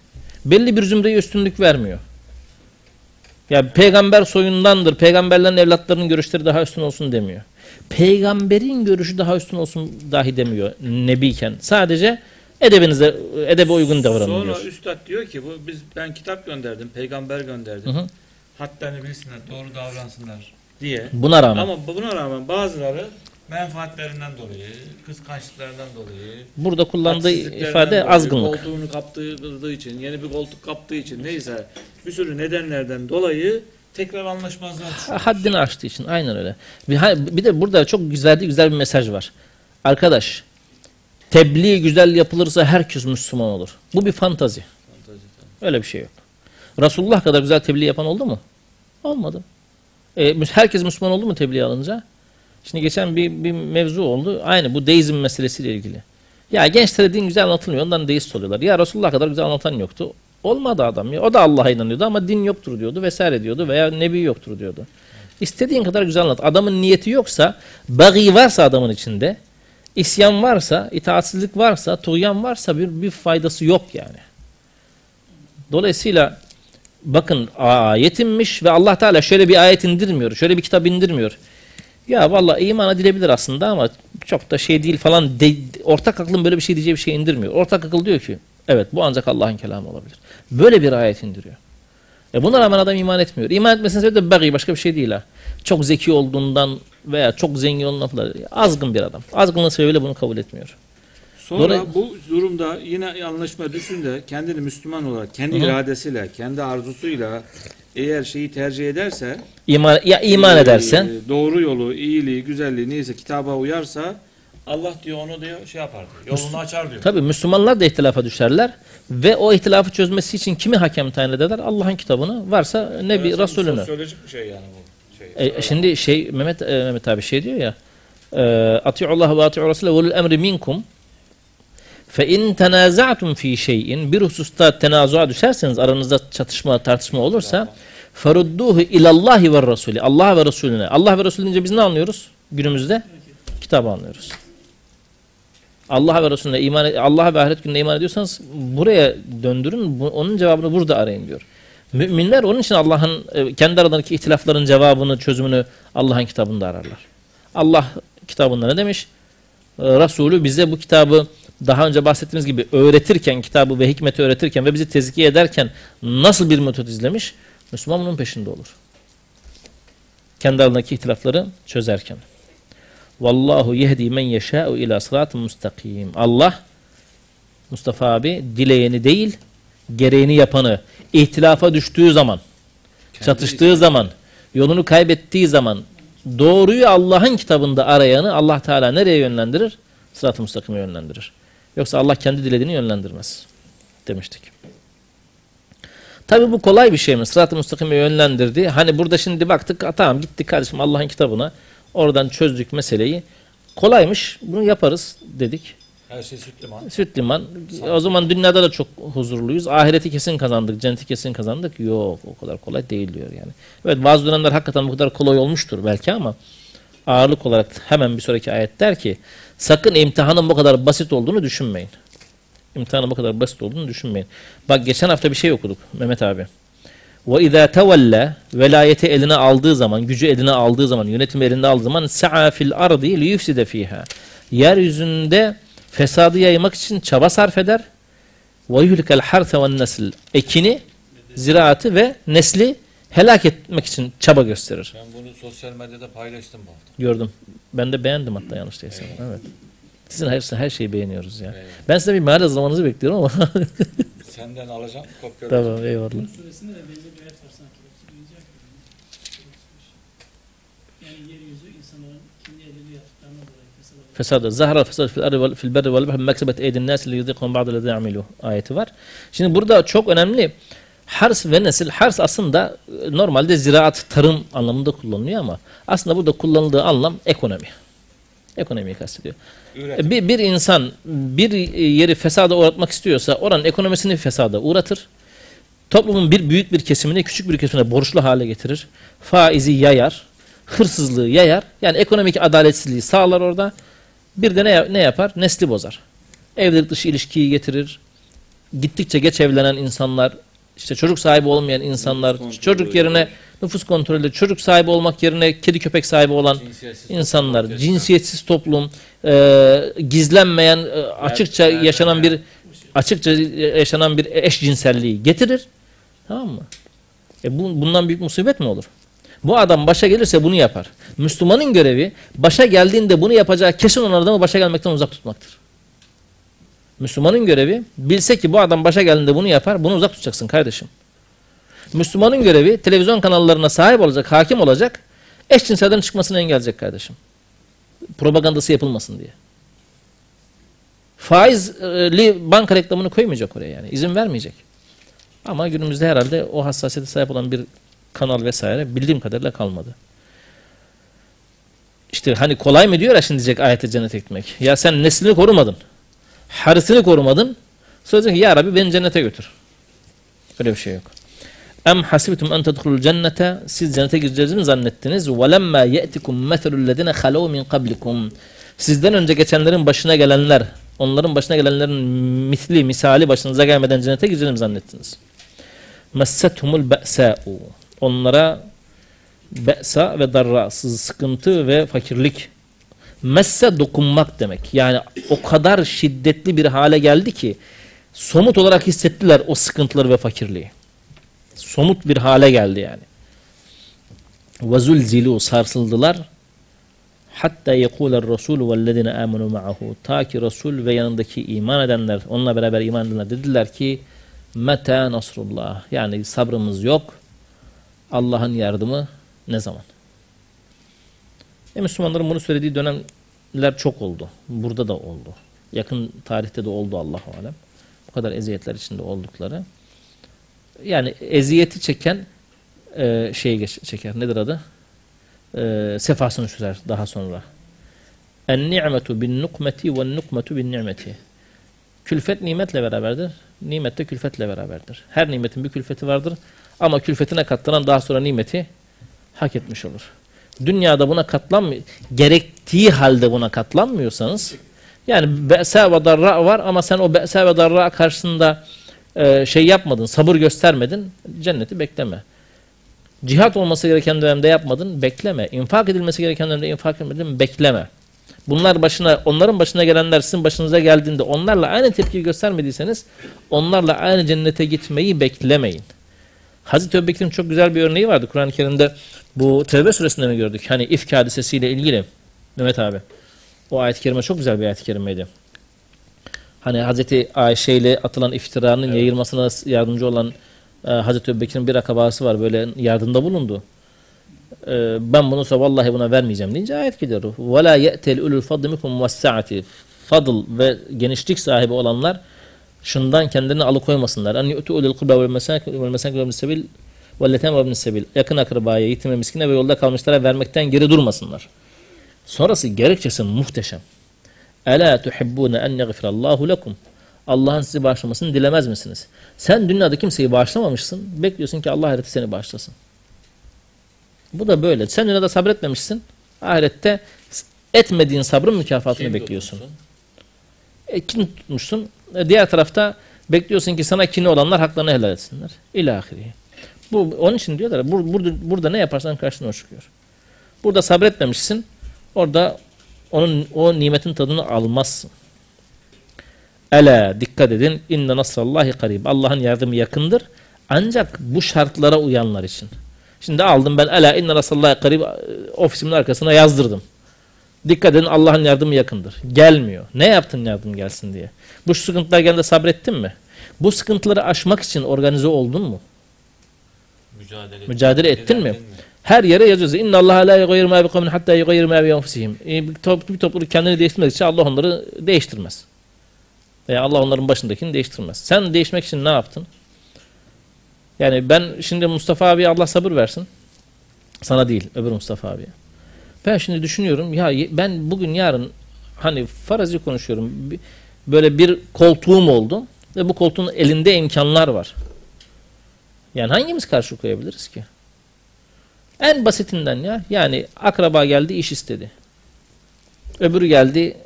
Belli bir zümreye üstünlük vermiyor. Ya peygamber soyundandır, peygamberlerin evlatlarının görüşleri daha üstün olsun demiyor. Peygamberin görüşü daha üstün olsun dahi demiyor nebiyken. Sadece edebinize, edebe uygun davranın Sonra diyor. üstad diyor ki bu biz ben kitap gönderdim, peygamber gönderdim. Hı hı. Haddini bilsinler, doğru davransınlar diye. Buna rağmen. Ama buna rağmen bazıları menfaatlerinden dolayı, kıskançlıklarından dolayı, Burada kullandığı ifade dolayı, azgınlık. Koltuğunu kaptığı için, yeni bir koltuk kaptığı için neyse bir sürü nedenlerden dolayı tekrar anlaşmazlar düşüyor. Haddini aştığı için aynen öyle. Bir, ha- bir de burada çok güzel güzel bir mesaj var. Arkadaş tebliğ güzel yapılırsa herkes Müslüman olur. Bu bir fantazi. Fantazi, tamam. Öyle bir şey yok. Resulullah kadar güzel tebliğ yapan oldu mu? Olmadı. E, herkes Müslüman oldu mu tebliğ alınca? Şimdi geçen bir, bir mevzu oldu. Aynı bu deizm meselesiyle ilgili. Ya gençlere din güzel anlatılmıyor. Ondan deist oluyorlar. Ya Resulullah kadar güzel anlatan yoktu. Olmadı adam ya. O da Allah'a inanıyordu ama din yoktur diyordu vesaire diyordu veya nebi yoktur diyordu. İstediğin kadar güzel anlat. Adamın niyeti yoksa, bagi varsa adamın içinde, isyan varsa, itaatsizlik varsa, tuğyan varsa bir, bir faydası yok yani. Dolayısıyla bakın ayet inmiş ve Allah Teala şöyle bir ayet indirmiyor, şöyle bir kitap indirmiyor. Ya vallahi iman edilebilir aslında ama çok da şey değil falan. de- ortak aklın böyle bir şey diyeceği bir şey indirmiyor. Ortak akıl diyor ki evet bu ancak Allah'ın kelamı olabilir. Böyle bir ayet indiriyor. E buna rağmen adam iman etmiyor. İman etmesinin sebebi de bagi başka bir şey değil ha. Çok zeki olduğundan veya çok zengin olduğundan falan. Azgın bir adam. Azgınlığı sebebiyle bunu kabul etmiyor. Sonra Dolayı- bu durumda yine anlaşma düşünde kendini Müslüman olarak, kendi Hı hı. iradesiyle, kendi arzusuyla eğer şeyi tercih ederse İman, ya iman e, edersen doğru yolu, iyiliği, güzelliği neyse kitaba uyarsa Allah diyor onu diyor şey yapar diyor. Yolunu açar diyor. Tabi Müslümanlar da ihtilafa düşerler ve o ihtilafı çözmesi için kimi hakem tayin ederler? Allah'ın kitabını varsa Nebi Mesela Resulünü. Sosyolojik bir şey yani bu. Şey, E, şimdi şey Mehmet e, Mehmet abi şey diyor ya e, Ati'ullah ve ati'u Resulü ulul emri minkum fe in tenaza'tum fi şeyin bir hususta tenazuğa düşerseniz aranızda çatışma tartışma olursa ferudduhu ilallahi ve Resulü Allah ve Resulüne Allah ve Resulü deyince biz ne anlıyoruz günümüzde? Kitabı anlıyoruz. Allah ve Resulüne iman Allah ve ahiret gününe iman ediyorsanız buraya döndürün. Bu, onun cevabını burada arayın diyor. Müminler onun için Allah'ın e, kendi aralarındaki ihtilafların cevabını, çözümünü Allah'ın kitabında ararlar. Allah kitabında ne demiş? E, Resulü bize bu kitabı daha önce bahsettiğimiz gibi öğretirken, kitabı ve hikmeti öğretirken ve bizi tezkiye ederken nasıl bir metot izlemiş? Müslüman bunun peşinde olur. Kendi aralarındaki ihtilafları çözerken. Vallahu yehdi men yeşâ'u ila sıratın mustakim. Allah Mustafa abi dileyeni değil, gereğini yapanı, ihtilafa düştüğü zaman, çatıştığı zaman, yolunu kaybettiği zaman doğruyu Allah'ın kitabında arayanı Allah Teala nereye yönlendirir? Sırat-ı müstakime yönlendirir. Yoksa Allah kendi dilediğini yönlendirmez demiştik. Tabi bu kolay bir şey mi? Sırat-ı müstakime yönlendirdi. Hani burada şimdi baktık "Ha, tamam gittik kardeşim Allah'ın kitabına oradan çözdük meseleyi. Kolaymış bunu yaparız dedik. Her şey süt liman. Süt liman. O zaman dünyada da çok huzurluyuz. Ahireti kesin kazandık, cenneti kesin kazandık. Yok o kadar kolay değil diyor yani. Evet bazı dönemler hakikaten bu kadar kolay olmuştur belki ama ağırlık olarak hemen bir sonraki ayet der ki sakın imtihanın bu kadar basit olduğunu düşünmeyin. İmtihanın bu kadar basit olduğunu düşünmeyin. Bak geçen hafta bir şey okuduk Mehmet abi. Ve izâ tevelle velayeti eline aldığı zaman, gücü eline aldığı zaman, yönetimi elinde aldığı zaman sa'a fil ardi li yufside fiha. Yeryüzünde fesadı yaymak için çaba sarf eder. Ve yuhlikel harse ve nesil. Ekini, ziraatı ve nesli helak etmek için çaba gösterir. Ben bunu sosyal medyada paylaştım bu hafta. Gördüm. Ben de beğendim hatta yanlış değilsem. Evet. Sizin her, her şeyi beğeniyoruz ya. Evet. Ben size bir meal hazırlamanızı bekliyorum ama. Senden alacağım, kopya tamam eyvallah. Hud suresinde de benzer bir ayet var sanki. Yani yeryüzü insanların kendi elini yaptıklarına dolayı fesada. Zahra fesad fil vel- fil berri vel bahri meksebet eydin nas li yuzikum ba'd allazi amilu ayeti var. Şimdi burada çok önemli hars ve nesil hars aslında e, normalde ziraat tarım anlamında kullanılıyor ama aslında burada kullanıldığı anlam ekonomi. Ekonomiyi kastediyor. Üretim. Bir, bir insan bir yeri fesada uğratmak istiyorsa oranın ekonomisini fesada uğratır. Toplumun bir büyük bir kesimini küçük bir kesimine borçlu hale getirir. Faizi yayar. Hırsızlığı yayar. Yani ekonomik adaletsizliği sağlar orada. Bir de ne, ne yapar? Nesli bozar. Evlilik dışı ilişkiyi getirir. Gittikçe geç evlenen insanlar, işte çocuk sahibi olmayan insanlar, çocuk yerine nüfus kontrolü, çocuk sahibi olmak yerine kedi köpek sahibi olan Cinsiyetsiz insanlar, toplum cinsiyetsiz toplum, e, gizlenmeyen, e, açıkça yaşanan bir açıkça yaşanan bir eşcinselliği getirir. Tamam mı? E bu, bundan büyük musibet mi olur? Bu adam başa gelirse bunu yapar. Müslümanın görevi başa geldiğinde bunu yapacağı kesin olan adamı başa gelmekten uzak tutmaktır. Müslümanın görevi bilse ki bu adam başa geldiğinde bunu yapar, bunu uzak tutacaksın kardeşim. Müslümanın görevi televizyon kanallarına sahip olacak, hakim olacak, eşcinsellerin çıkmasını engelleyecek kardeşim. Propagandası yapılmasın diye. Faizli banka reklamını koymayacak oraya yani. izin vermeyecek. Ama günümüzde herhalde o hassasiyete sahip olan bir kanal vesaire bildiğim kadarıyla kalmadı. İşte hani kolay mı diyor ya şimdi diyecek ayete cennete gitmek. Ya sen neslini korumadın. Harisini korumadın. Sonra ki ya Rabbi beni cennete götür. Öyle bir şey yok. Em hasibtum en tedhulul cennete siz cennete gireceğinizi mi zannettiniz? Ve lemma ye'tikum meselul lezine halu min qablikum. Sizden önce geçenlerin başına gelenler, onların başına gelenlerin misli, misali başınıza gelmeden cennete gireceğini mi zannettiniz? Messethumul be'sa'u. Onlara be'sa ve darra, sıkıntı ve fakirlik. Messe dokunmak demek. Yani o kadar şiddetli bir hale geldi ki somut olarak hissettiler o sıkıntıları ve fakirliği. Somut bir hale geldi yani. وَزُلْزِلُوا sarsıldılar. Hatta yekuler Resul vellezine amenu ma'ahu. Ta ki Resul ve yanındaki iman edenler, onunla beraber iman edenler dediler ki Meta nasrullah. Yani sabrımız yok. Allah'ın yardımı ne zaman? E Müslümanların bunu söylediği dönemler çok oldu. Burada da oldu. Yakın tarihte de oldu Allahu alem. Bu kadar eziyetler içinde oldukları. Yani eziyeti çeken e, geç, çeker. Nedir adı? E, sefasını sürer daha sonra. En ni'metu bin nukmeti ve nukmetu bin ni'meti. Külfet nimetle beraberdir. Nimet de külfetle beraberdir. Her nimetin bir külfeti vardır. Ama külfetine katlanan daha sonra nimeti hak etmiş olur. Dünyada buna katlanmıyor. Gerektiği halde buna katlanmıyorsanız yani be'sa ve darra var ama sen o be'sa ve darra karşısında e, şey yapmadın, sabır göstermedin, cenneti bekleme. Cihat olması gereken dönemde yapmadın, bekleme. İnfak edilmesi gereken dönemde infak etmedin, bekleme. Bunlar başına, onların başına gelenler sizin başınıza geldiğinde onlarla aynı tepki göstermediyseniz onlarla aynı cennete gitmeyi beklemeyin. Hazreti Ebubekir'in çok güzel bir örneği vardı Kur'an-ı Kerim'de. Bu Tevbe suresinde mi gördük? Hani ifk hadisesiyle ilgili. Mehmet abi. O ayet-i kerime çok güzel bir ayet-i kerimeydi. Hani Hazreti Ayşe ile atılan iftiranın Evet. yayılmasına yardımcı olan e, Hazreti Ebubekir'in bir akabası var. Böyle yardımda bulundu. E, ben bunu sonra vallahi buna vermeyeceğim deyince ayet gidiyor. وَلَا يَأْتَلْ اُلُوا الْفَضْلِ مِكُمْ وَالسَّعَةِ Fadıl ve genişlik sahibi olanlar şundan kendilerini alıkoymasınlar. En yu'tu ulul kurba vel mesakin vel mesakin vel sebil vel letem ve sebil. Yakın akrabaya, yetime, miskine ve yolda kalmışlara vermekten geri durmasınlar. Sonrası gerekçesi muhteşem. Ela tuhibbune en yaghfirallahu lekum. Allah'ın sizi bağışlamasını dilemez misiniz? Sen dünyada kimseyi bağışlamamışsın. Bekliyorsun ki Allah ahirette seni bağışlasın. Bu da böyle. Sen dünyada sabretmemişsin. Ahirette etmediğin sabrın mükafatını Kim bekliyorsun. dokunsun? E, kin tutmuşsun. E, diğer tarafta bekliyorsun ki sana kini olanlar haklarını helal etsinler. İlahiri. Bu onun için diyorlar. Bur, burada, burada ne yaparsan karşına çıkıyor. Burada sabretmemişsin. Orada onun o nimetin tadını almazsın. Ela dikkat edin. İnne nasrallahi karib. Allah'ın yardımı yakındır. Ancak bu şartlara uyanlar için. Şimdi aldım ben ela inne nasrallahi karib e, ofisimin arkasına yazdırdım. Dikkat edin Allah'ın yardımı yakındır. Gelmiyor. Ne yaptın yardım gelsin diye. Bu sıkıntılar geldiğinde sabrettin mi? Bu sıkıntıları aşmak için organize oldun mu? Mücadele, Mücadele ettin mi? direndin Her yere yazıyoruz. İnna Allah la yugayyiru ma biqavmin hatta yugayyiru ma bi enfusihim. E, bir topluluk kendini değiştirmedikçe Allah onları değiştirmez. Veya Allah onların başındakini değiştirmez. Sen değişmek için ne yaptın? Yani ben şimdi Mustafa abi Allah sabır versin. Sana değil, öbür Mustafa abiye. Ben şimdi düşünüyorum ya ben bugün yarın hani farazi konuşuyorum. Böyle bir koltuğum oldu ve bu koltuğun elinde imkanlar var. Yani hangimiz karşı koyabiliriz ki? En basitinden ya. Yani akraba geldi iş istedi. Öbürü geldi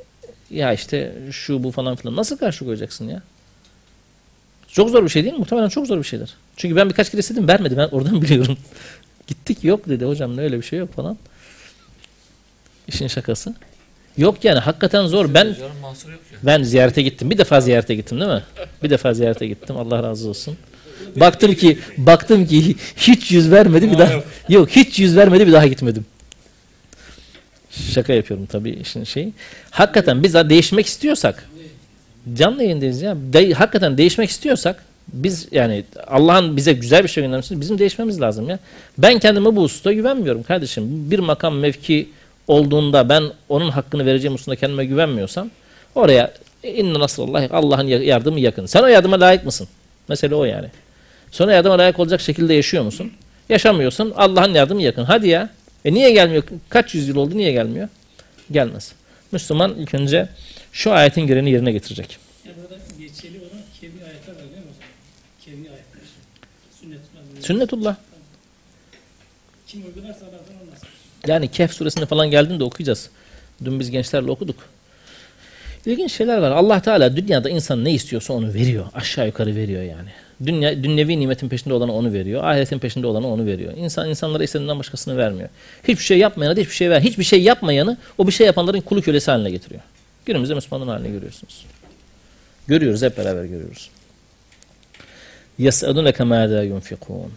ya işte şu bu falan filan. Nasıl karşı koyacaksın ya? Çok zor bir şey değil mi? Muhtemelen çok zor bir şeydir. Çünkü ben birkaç kere istedim vermedi. Ben oradan biliyorum. Gittik yok dedi hocam öyle bir şey yok falan. İşin şakası. Yok yani hakikaten zor. Ben ben ziyarete gittim. Bir defa ziyarete gittim değil mi? Bir defa ziyarete gittim. Allah razı olsun. Baktım ki baktım ki hiç yüz vermedi bir daha. Yok hiç yüz vermedi bir daha gitmedim. Şaka yapıyorum tabii işin şeyi. Hakikaten biz de değişmek istiyorsak canlı yayındayız ya. De, hakikaten değişmek istiyorsak biz yani Allah'ın bize güzel bir şey göndermesi bizim değişmemiz lazım ya. Ben kendime bu hususta güvenmiyorum kardeşim. Bir makam mevki olduğunda ben onun hakkını vereceğim hususunda kendime güvenmiyorsam oraya inna nasrallahi Allah'ın ya- yardımı yakın. Sen o yardıma layık mısın? Mesele o yani. Sonra yardıma layık olacak şekilde yaşıyor musun? Yaşamıyorsun. Allah'ın yardımı yakın. Hadi ya. E niye gelmiyor? Kaç yüzyıl oldu niye gelmiyor? Gelmez. Müslüman ilk önce şu ayetin gereğini yerine getirecek. Ya burada geçerli olan kevni ayetler var değil mi o zaman? Kevni ayetler. Sünnetullah. Sünnetullah. Kim uygularsa. Yani Kehf suresinde falan geldiğinde okuyacağız. Dün biz gençlerle okuduk. İlginç şeyler var. Allah Teala dünyada insan ne istiyorsa onu veriyor. Aşağı yukarı veriyor yani. Dünya, dünyevi nimetin peşinde olanı onu veriyor. Ahiretin peşinde olanı onu veriyor. İnsan insanlara istediğinden başkasını vermiyor. Hiçbir şey yapmayana da hiçbir şey ver. Hiçbir şey yapmayanı o bir şey yapanların kulu kölesi haline getiriyor. Günümüzde Müslümanların haline görüyorsunuz. Görüyoruz hep beraber görüyoruz. يَسْأَلُونَكَ مَاذَا يُنْفِقُونَ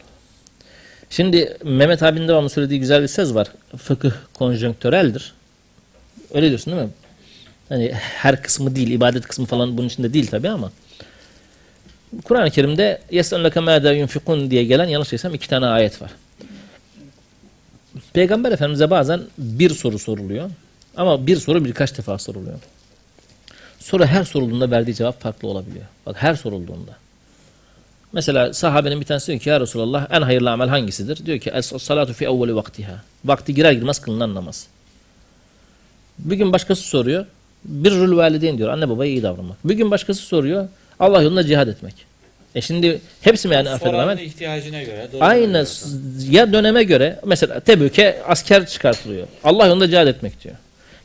Şimdi Mehmet abinin devamlı söylediği güzel bir söz var. Fıkıh konjonktöreldir. Öyle diyorsun değil mi? Hani her kısmı değil, ibadet kısmı falan bunun içinde değil tabi ama. Kur'an-ı Kerim'de يَسْأَلُونَكَ مَاذَا يُنْفِقُونَ diye gelen yanlış değilsem iki tane ayet var. Peygamber Efendimiz'e bazen bir soru soruluyor. Ama bir soru birkaç defa soruluyor. Soru her sorulduğunda verdiği cevap farklı olabiliyor. Bak her sorulduğunda. Mesela sahabenin bir tanesi diyor ki ya Resulallah en hayırlı amel hangisidir? Diyor ki es salatu fi evveli vaktiha. Vakti girer girmez kılınan namaz. Bir gün başkası soruyor. Birrül valideyn diyor. Anne babaya iyi davranmak. Bir gün başkası soruyor. Allah yolunda cihad etmek. E şimdi hepsi mi yani Soranın amel? ihtiyacına göre. Aynı ya döneme göre mesela Tebük'e asker çıkartılıyor. Allah yolunda cihad etmek diyor.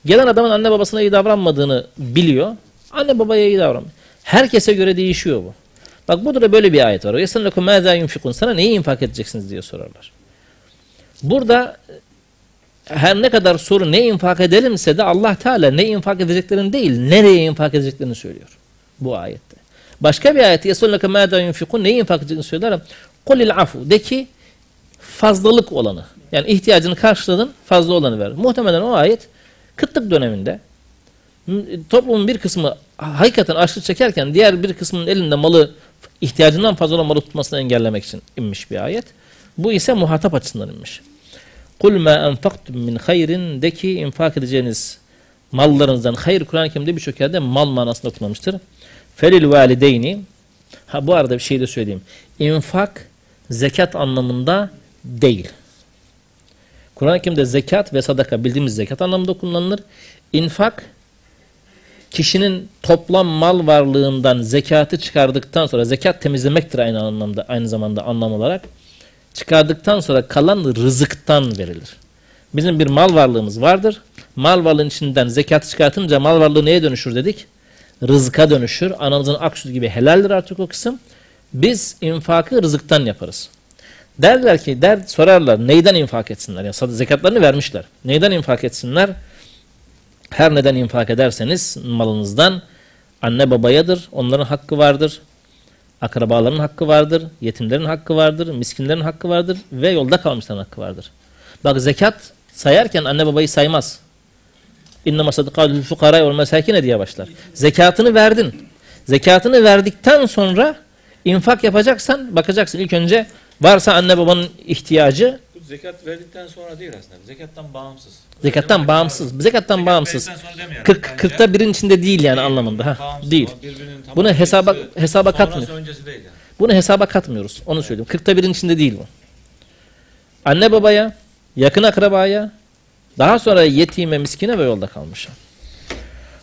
Gelen adamın anne babasına iyi davranmadığını biliyor. Anne babaya iyi davranmıyor. Herkese göre değişiyor bu. Bak burada da böyle bir ayet var. Yesenlekum mâzâ yunfikun. Sana neyi infak edeceksiniz diye sorarlar. Burada her ne kadar soru ne infak edelimse de Allah Teala ne infak edeceklerini değil, nereye infak edeceklerini söylüyor. Bu ayette. Başka bir ayet yesenlekum mâzâ yunfikun. Neyi infak edeceklerini söyler. Kulil afu. De ki fazlalık olanı. Yani ihtiyacını karşıladın fazla olanı ver. Muhtemelen o ayet kıtlık döneminde toplumun bir kısmı hakikaten açlık çekerken diğer bir kısmının elinde malı ihtiyacından fazla olan malı tutmasını engellemek için inmiş bir ayet. Bu ise muhatap açısından inmiş. Kul ma enfaktum min hayrin de ki infak edeceğiniz mallarınızdan hayır Kur'an-ı Kerim'de birçok yerde mal manasında kullanmıştır. Felil valideyni ha bu arada bir şey de söyleyeyim. İnfak zekat anlamında değil. Kur'an-ı Kerim'de zekat ve sadaka bildiğimiz zekat anlamında kullanılır. İnfak kişinin toplam mal varlığından zekatı çıkardıktan sonra zekat temizlemektir aynı anlamda aynı zamanda anlam olarak çıkardıktan sonra kalan rızıktan verilir. Bizim bir mal varlığımız vardır. Mal varlığın içinden zekatı çıkartınca mal varlığı neye dönüşür dedik? Rızka dönüşür. Anamızın ak sütü gibi helaldir artık o kısım. Biz infakı rızıktan yaparız. Derler ki der sorarlar neyden infak etsinler? Ya sad- zekatlarını vermişler. Neyden infak etsinler? Her neden infak ederseniz malınızdan anne babayadır. Onların hakkı vardır. Akrabaların hakkı vardır. Yetimlerin hakkı vardır. Miskinlerin hakkı vardır. Ve yolda kalmışların hakkı vardır. Bak zekat sayarken anne babayı saymaz. İnnemâ sadakâlül fukara ve mesâkine diye başlar. Zekatını verdin. Zekatını verdikten sonra infak yapacaksan bakacaksın ilk önce varsa anne babanın ihtiyacı zekat verdikten sonra değil aslında. Zekattan bağımsız. zekattan bağımsız. Zekattan Zekat bağımsız. verdikten sonra demeyelim. 40 Bence 40'ta birin içinde değil yani anlamında. Ha, bağımsız değil. o, birbirinin tam Bunu hesaba- öncesi, hesaba sonrası katmıyor. öncesi değil yani. Bunu hesaba katmıyoruz. Onu söyleyeyim. 40'ta birin içinde değil bu. Anne babaya, yakın akrabaya, daha sonra yetime, miskine ve yolda kalmışa.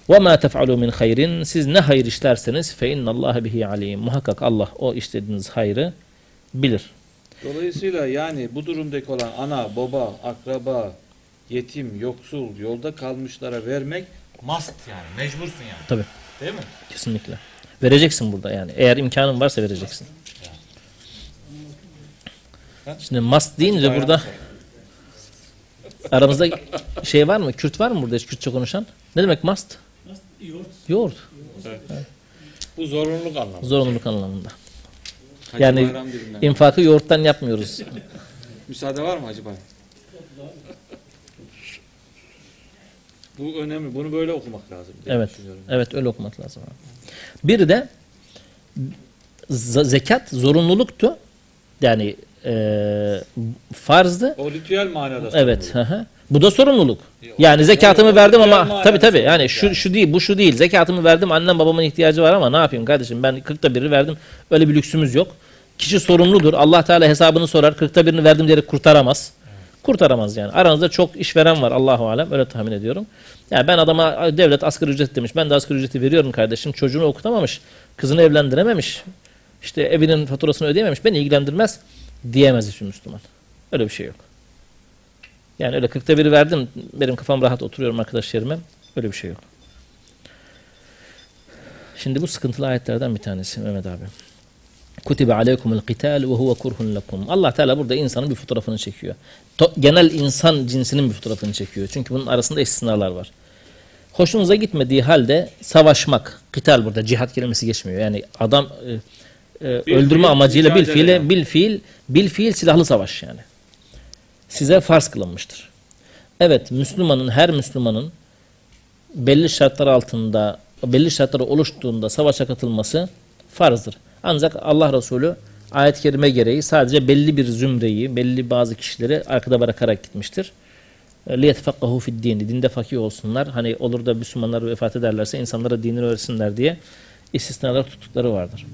وَمَا تَفْعَلُوا مِنْ خَيْرٍ Siz ne hayır işlerseniz فَاِنَّ اللّٰهَ بِهِ عَلِيمٌ Muhakkak Allah o işlediğiniz hayrı bilir. Dolayısıyla yani bu durumdaki olan ana, baba, akraba, yetim, yoksul, yolda kalmışlara vermek must yani. Mecbursun yani. Tabii. Değil mi? Kesinlikle. Vereceksin burada yani. Eğer imkanın varsa vereceksin. Şimdi must deyince Bayram burada aramızda şey var mı? Kürt var mı burada hiç Kürtçe konuşan? Ne demek must? Yoğurt. Yoğurt. Bu zorunluluk anlamı. Zorunluluk anlamında. Hacı Yani Bayram dilinden. İnfakı yoğurttan yapmıyoruz. Müsaade var mı Hacı Bayram? Bu önemli. Bunu böyle okumak lazım. diye Evet. düşünüyorum. Evet öyle okumak lazım. Bir de z- zekat zorunluluktu. Yani e, farzdı. O ritüel manada. Evet. hı hı. Bu da sorumluluk. Yok. Yani zekatımı Yani verdim o ama ritüel tabii tabii manada yani şu şu değil bu şu değil. Zekatımı verdim annem babamın ihtiyacı var ama ne yapayım kardeşim ben 40'ta biri verdim. Öyle bir lüksümüz yok. Kişi sorumludur. Allah Teala hesabını sorar. 40'ta birini verdim diyerek kurtaramaz. Kurtaramaz yani. Aranızda çok işveren var Allahu alem öyle tahmin ediyorum. Yani ben adama devlet asgari ücret demiş. Ben de asgari ücreti veriyorum kardeşim. Çocuğunu okutamamış. Kızını evlendirememiş. İşte evinin faturasını ödeyememiş. Beni ilgilendirmez diyemez hiçbir Müslüman. Öyle bir şey yok. Yani öyle 40'ta biri verdim. Benim kafam rahat oturuyorum arkadaş yerime. Öyle bir şey yok. Şimdi bu sıkıntılı ayetlerden bir tanesi Mehmet abi. Kutibe aleykumul qital ve huve kurhun lekum. Allah Teala burada insanın bir fotoğrafını çekiyor. To- genel insan cinsinin bir fotoğrafını çekiyor. Çünkü bunun arasında istisnalar var. Hoşunuza gitmediği halde savaşmak, qital burada cihat kelimesi geçmiyor. Yani adam e, e, öldürme fiil, amacıyla bil fiile yani. bil fiil bil fiil silahlı savaş yani. Size farz kılınmıştır. Evet Müslümanın her Müslümanın belli şartlar altında belli şartları oluştuğunda savaşa katılması farzdır. Ancak Allah Resulü ayet-i kerime gereği sadece belli bir zümreyi, belli bazı kişileri arkada bırakarak gitmiştir. لِيَتْفَقَّهُ فِي الدِّينِ Dinde fakih olsunlar. Hani olur da Müslümanlar vefat ederlerse insanlara dinini öğretsinler diye istisnalar tuttukları vardır.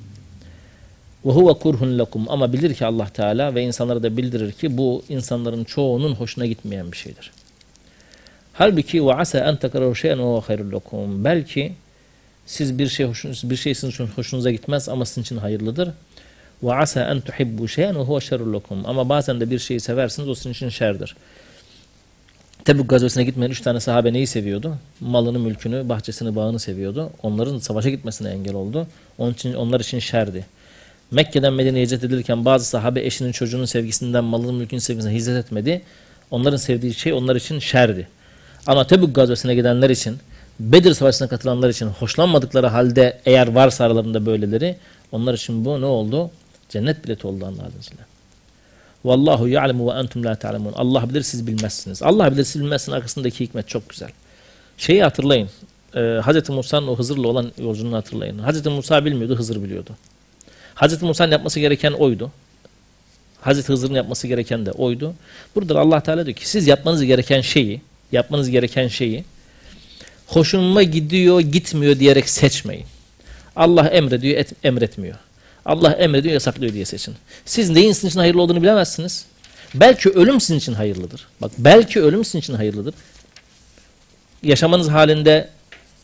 وَهُوَ kurhun lekum Ama bilir ki Allah Teala ve insanlara da bildirir ki bu insanların çoğunun hoşuna gitmeyen bir şeydir. Halbuki وَعَسَى أَنْ تَكَرَوْ شَيْئًا وَهُوَ خَيْرٌ لَكُمْ Belki siz bir şey hoşunuz bir şey sizin hoşunuza gitmez ama sizin için hayırlıdır. Ve asa en tuhibbu şeyen ve huve şerrul lekum. Ama bazen de bir şeyi seversiniz o sizin için şerdir. Tebük gazvesine gitmeyen üç tane sahabe neyi seviyordu? Malını, mülkünü, bahçesini, bağını seviyordu. Onların savaşa gitmesine engel oldu. Onun için onlar için şerdi. Mekke'den Medine'ye hicret edilirken bazı sahabe eşinin çocuğunun sevgisinden, malının mülkünün sevgisinden hicret etmedi. Onların sevdiği şey onlar için şerdi. Ama Tebük gazvesine gidenler için Bedir Savaşı'na katılanlar için hoşlanmadıkları halde eğer varsa aralarında böyleleri, onlar için bu ne oldu? Cennet bileti oldu Allah'ın izniyle. Vallahu ya'lemu ve entum la ta'lemun. Allah bilir siz bilmezsiniz. Allah bilir siz bilmezsiniz arkasındaki hikmet çok güzel. Şeyi hatırlayın. Ee, Hz. Musa'nın o Hızır'la olan yolculuğunu hatırlayın. Hz. Musa bilmiyordu, Hızır biliyordu. Hz. Musa'nın yapması gereken oydu. Hz. Hızır'ın yapması gereken de oydu. Burada Allah Teala diyor ki siz yapmanız gereken şeyi, yapmanız gereken şeyi hoşuma gidiyor, gitmiyor diyerek seçmeyin. Allah emrediyor, et, emretmiyor. Allah emrediyor, yasaklıyor diye seçin. Siz neyin sizin için hayırlı olduğunu bilemezsiniz. Belki ölüm sizin için hayırlıdır. Bak belki ölüm sizin için hayırlıdır. Yaşamanız halinde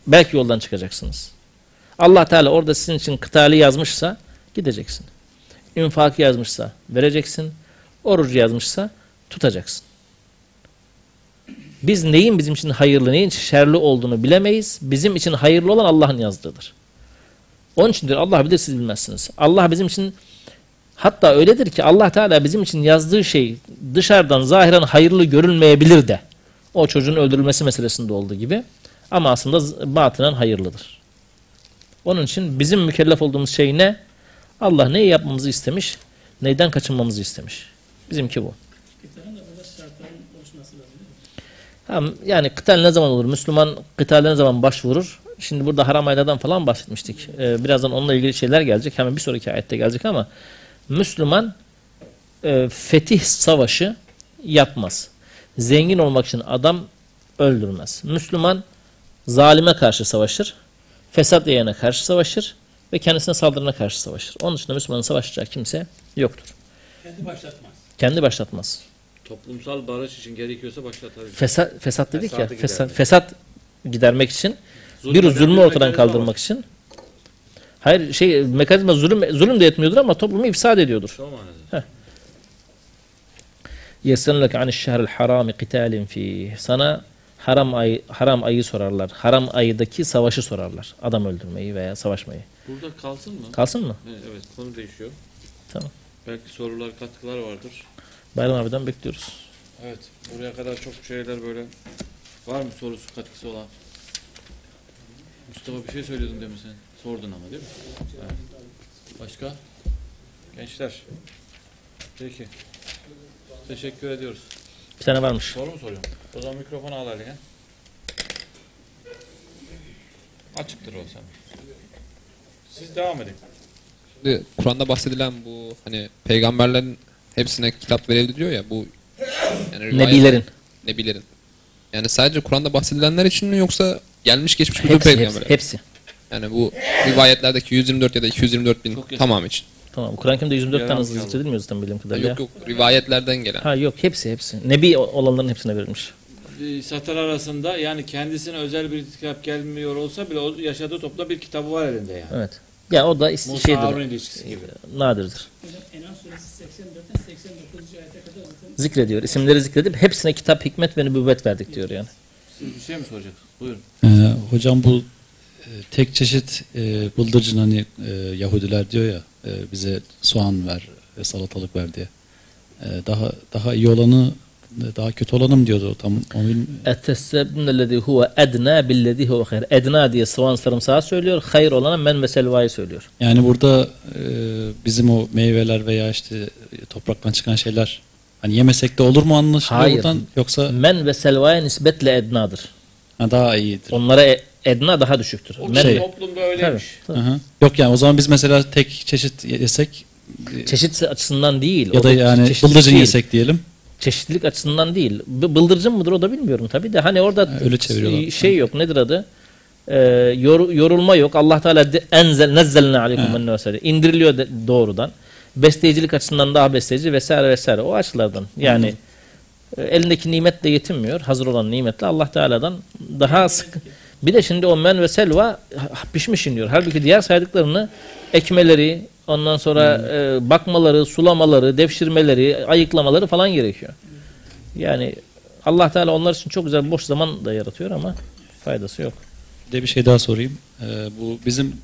Belki yoldan çıkacaksınız. Allah Teala orada sizin için kıtali yazmışsa gideceksin. İnfak yazmışsa vereceksin. Orucu yazmışsa tutacaksın. Biz neyin bizim için hayırlı, neyin şerli olduğunu bilemeyiz. Bizim için hayırlı olan Allah'ın yazdığıdır. Onun için diyor Allah bilir siz bilmezsiniz. Allah bizim için hatta öyledir ki Allah Teala bizim için yazdığı şey dışarıdan zahiren hayırlı görünmeyebilir de. O çocuğun öldürülmesi meselesinde olduğu gibi. Ama aslında batinen hayırlıdır. Onun için bizim mükellef olduğumuz şey ne? Allah neyi yapmamızı istemiş, neyden kaçınmamızı istemiş. Bizimki bu. Kıtanın da burada şartların oluşması lazım değil mi? Tamam, yani kıtal ne zaman olur? Müslüman kıtale ne zaman başvurur? Şimdi burada haram aylardan falan bahsetmiştik. Ee, birazdan onunla ilgili şeyler gelecek. Hemen bir sonraki ayette gelecek ama Müslüman e, fetih savaşı yapmaz. Zengin olmak için adam öldürmez. Müslüman zalime karşı savaşır. Fesat yayana karşı savaşır. Ve kendisine saldırına karşı savaşır. Onun dışında Müslümanın savaşacağı kimse yoktur. Kendi başlatmaz. Kendi başlatmaz. Toplumsal barış için gerekiyorsa başlatabilir. Fesat, fesat dedik Fesadı ya. Fesat, fesat gidermek için Zulüm bir zulmü ortadan kaldırmak var. için. Hayır şey mekanizma zulüm zulüm de etmiyordur ama toplumu ifsad ediyordur. Manada. Yesenleke aniş şehril harami qitalin fi. Sana haram ay haram ayı sorarlar. Haram ayıdaki savaşı sorarlar. Adam öldürmeyi veya savaşmayı. Burada kalsın mı? Kalsın mı? Evet, evet konu değişiyor. Tamam. Belki sorular, katkılar vardır. Bayram abiden bekliyoruz. Evet, buraya kadar çok şeyler böyle var mı sorusu, katkısı olan? Mustafa bir şey söylüyordun demin sen. Sordun ama değil mi? Evet. Başka? Gençler. Peki. Teşekkür ediyoruz. Bir tane varmış. Soru mu soruyorum? O zaman mikrofonu al eline. Açıktır o sen. Siz devam edin. Şimdi Kur'an'da bahsedilen bu hani peygamberlerin hepsine kitap verildi diyor ya bu yani Nebilerin. Nebilerin. Yani sadece Kur'an'da bahsedilenler için mi yoksa gelmiş geçmiş bütün Hepsi, peygamberler? hepsi, hepsi. Yani bu rivayetlerdeki 124 ya da 224 bin Çok tamam için. Tamam. Kur'an-ı Kerim'de 124 Yalan tane hızlı zikredilmiyor zaten bildiğim kadarıyla. yok yok rivayetlerden gelen. Ha yok hepsi hepsi. Nebi olanların hepsine verilmiş. Ee, satır arasında yani kendisine özel bir kitap gelmiyor olsa bile o yaşadığı topla bir kitabı var elinde yani. Evet. Ya o da şeydir. ilişkisi gibi. Nadirdir. Hocam Enam suresi 84'ten 89. ayete kadar zaten Zikrediyor. İsimleri zikredip hepsine kitap, hikmet ve nübüvvet verdik diyor yani. Siz bir şey mi soracaksınız? Buyurun. Ee, hocam bu e, tek çeşit e, bıldırcın hani e, Yahudiler diyor ya e, bize soğan ver ve salatalık ver diye. E, daha daha iyi olanı daha kötü olanı mı diyordu tam onu bilmiyorum. Etesebnellezî huve ednâ billezî huve hayr. Edna diye soğan sarımsağı söylüyor. Hayır olana men ve selvayı söylüyor. Yani burada e, bizim o meyveler veya işte topraktan çıkan şeyler hani yemesek de olur mu anlaşılıyor Hayır. buradan yoksa Men ve selvaya nisbetle ednadır. ha, daha iyidir. Onlara e- edna daha düşüktür. O Men Şey- toplumda öyleymiş. Tabii. Hı hı. Yok yani o zaman biz mesela tek çeşit yesek e, Çeşit açısından değil. ya da yani bıldırcın yesek diyelim. Çeşitlilik açısından değil. Bıldırcın mıdır o da bilmiyorum tabii de. Hani orada Ha, öyle çeviriyorlar. şey yok nedir adı? Ee, yor- yorulma yok. Allah Teala de- enzel nezzelne aleykum vesaire. İndiriliyor de- doğrudan. Besteyicilik açısından daha besteci vesaire vesaire. O açılardan. Yani e, elindeki nimetle yetinmiyor. Hazır olan nimetle Allah Teala'dan daha sık. Bir de şimdi o men ve selva pişmiş iniyor. Halbuki diğer saydıklarını ekmeleri, ondan sonra e, bakmaları, sulamaları, devşirmeleri, ayıklamaları falan gerekiyor. Yani Allah Teala onlar için çok güzel boş zaman da yaratıyor ama faydası yok. Bir de bir şey daha sorayım. Ee, bu bizim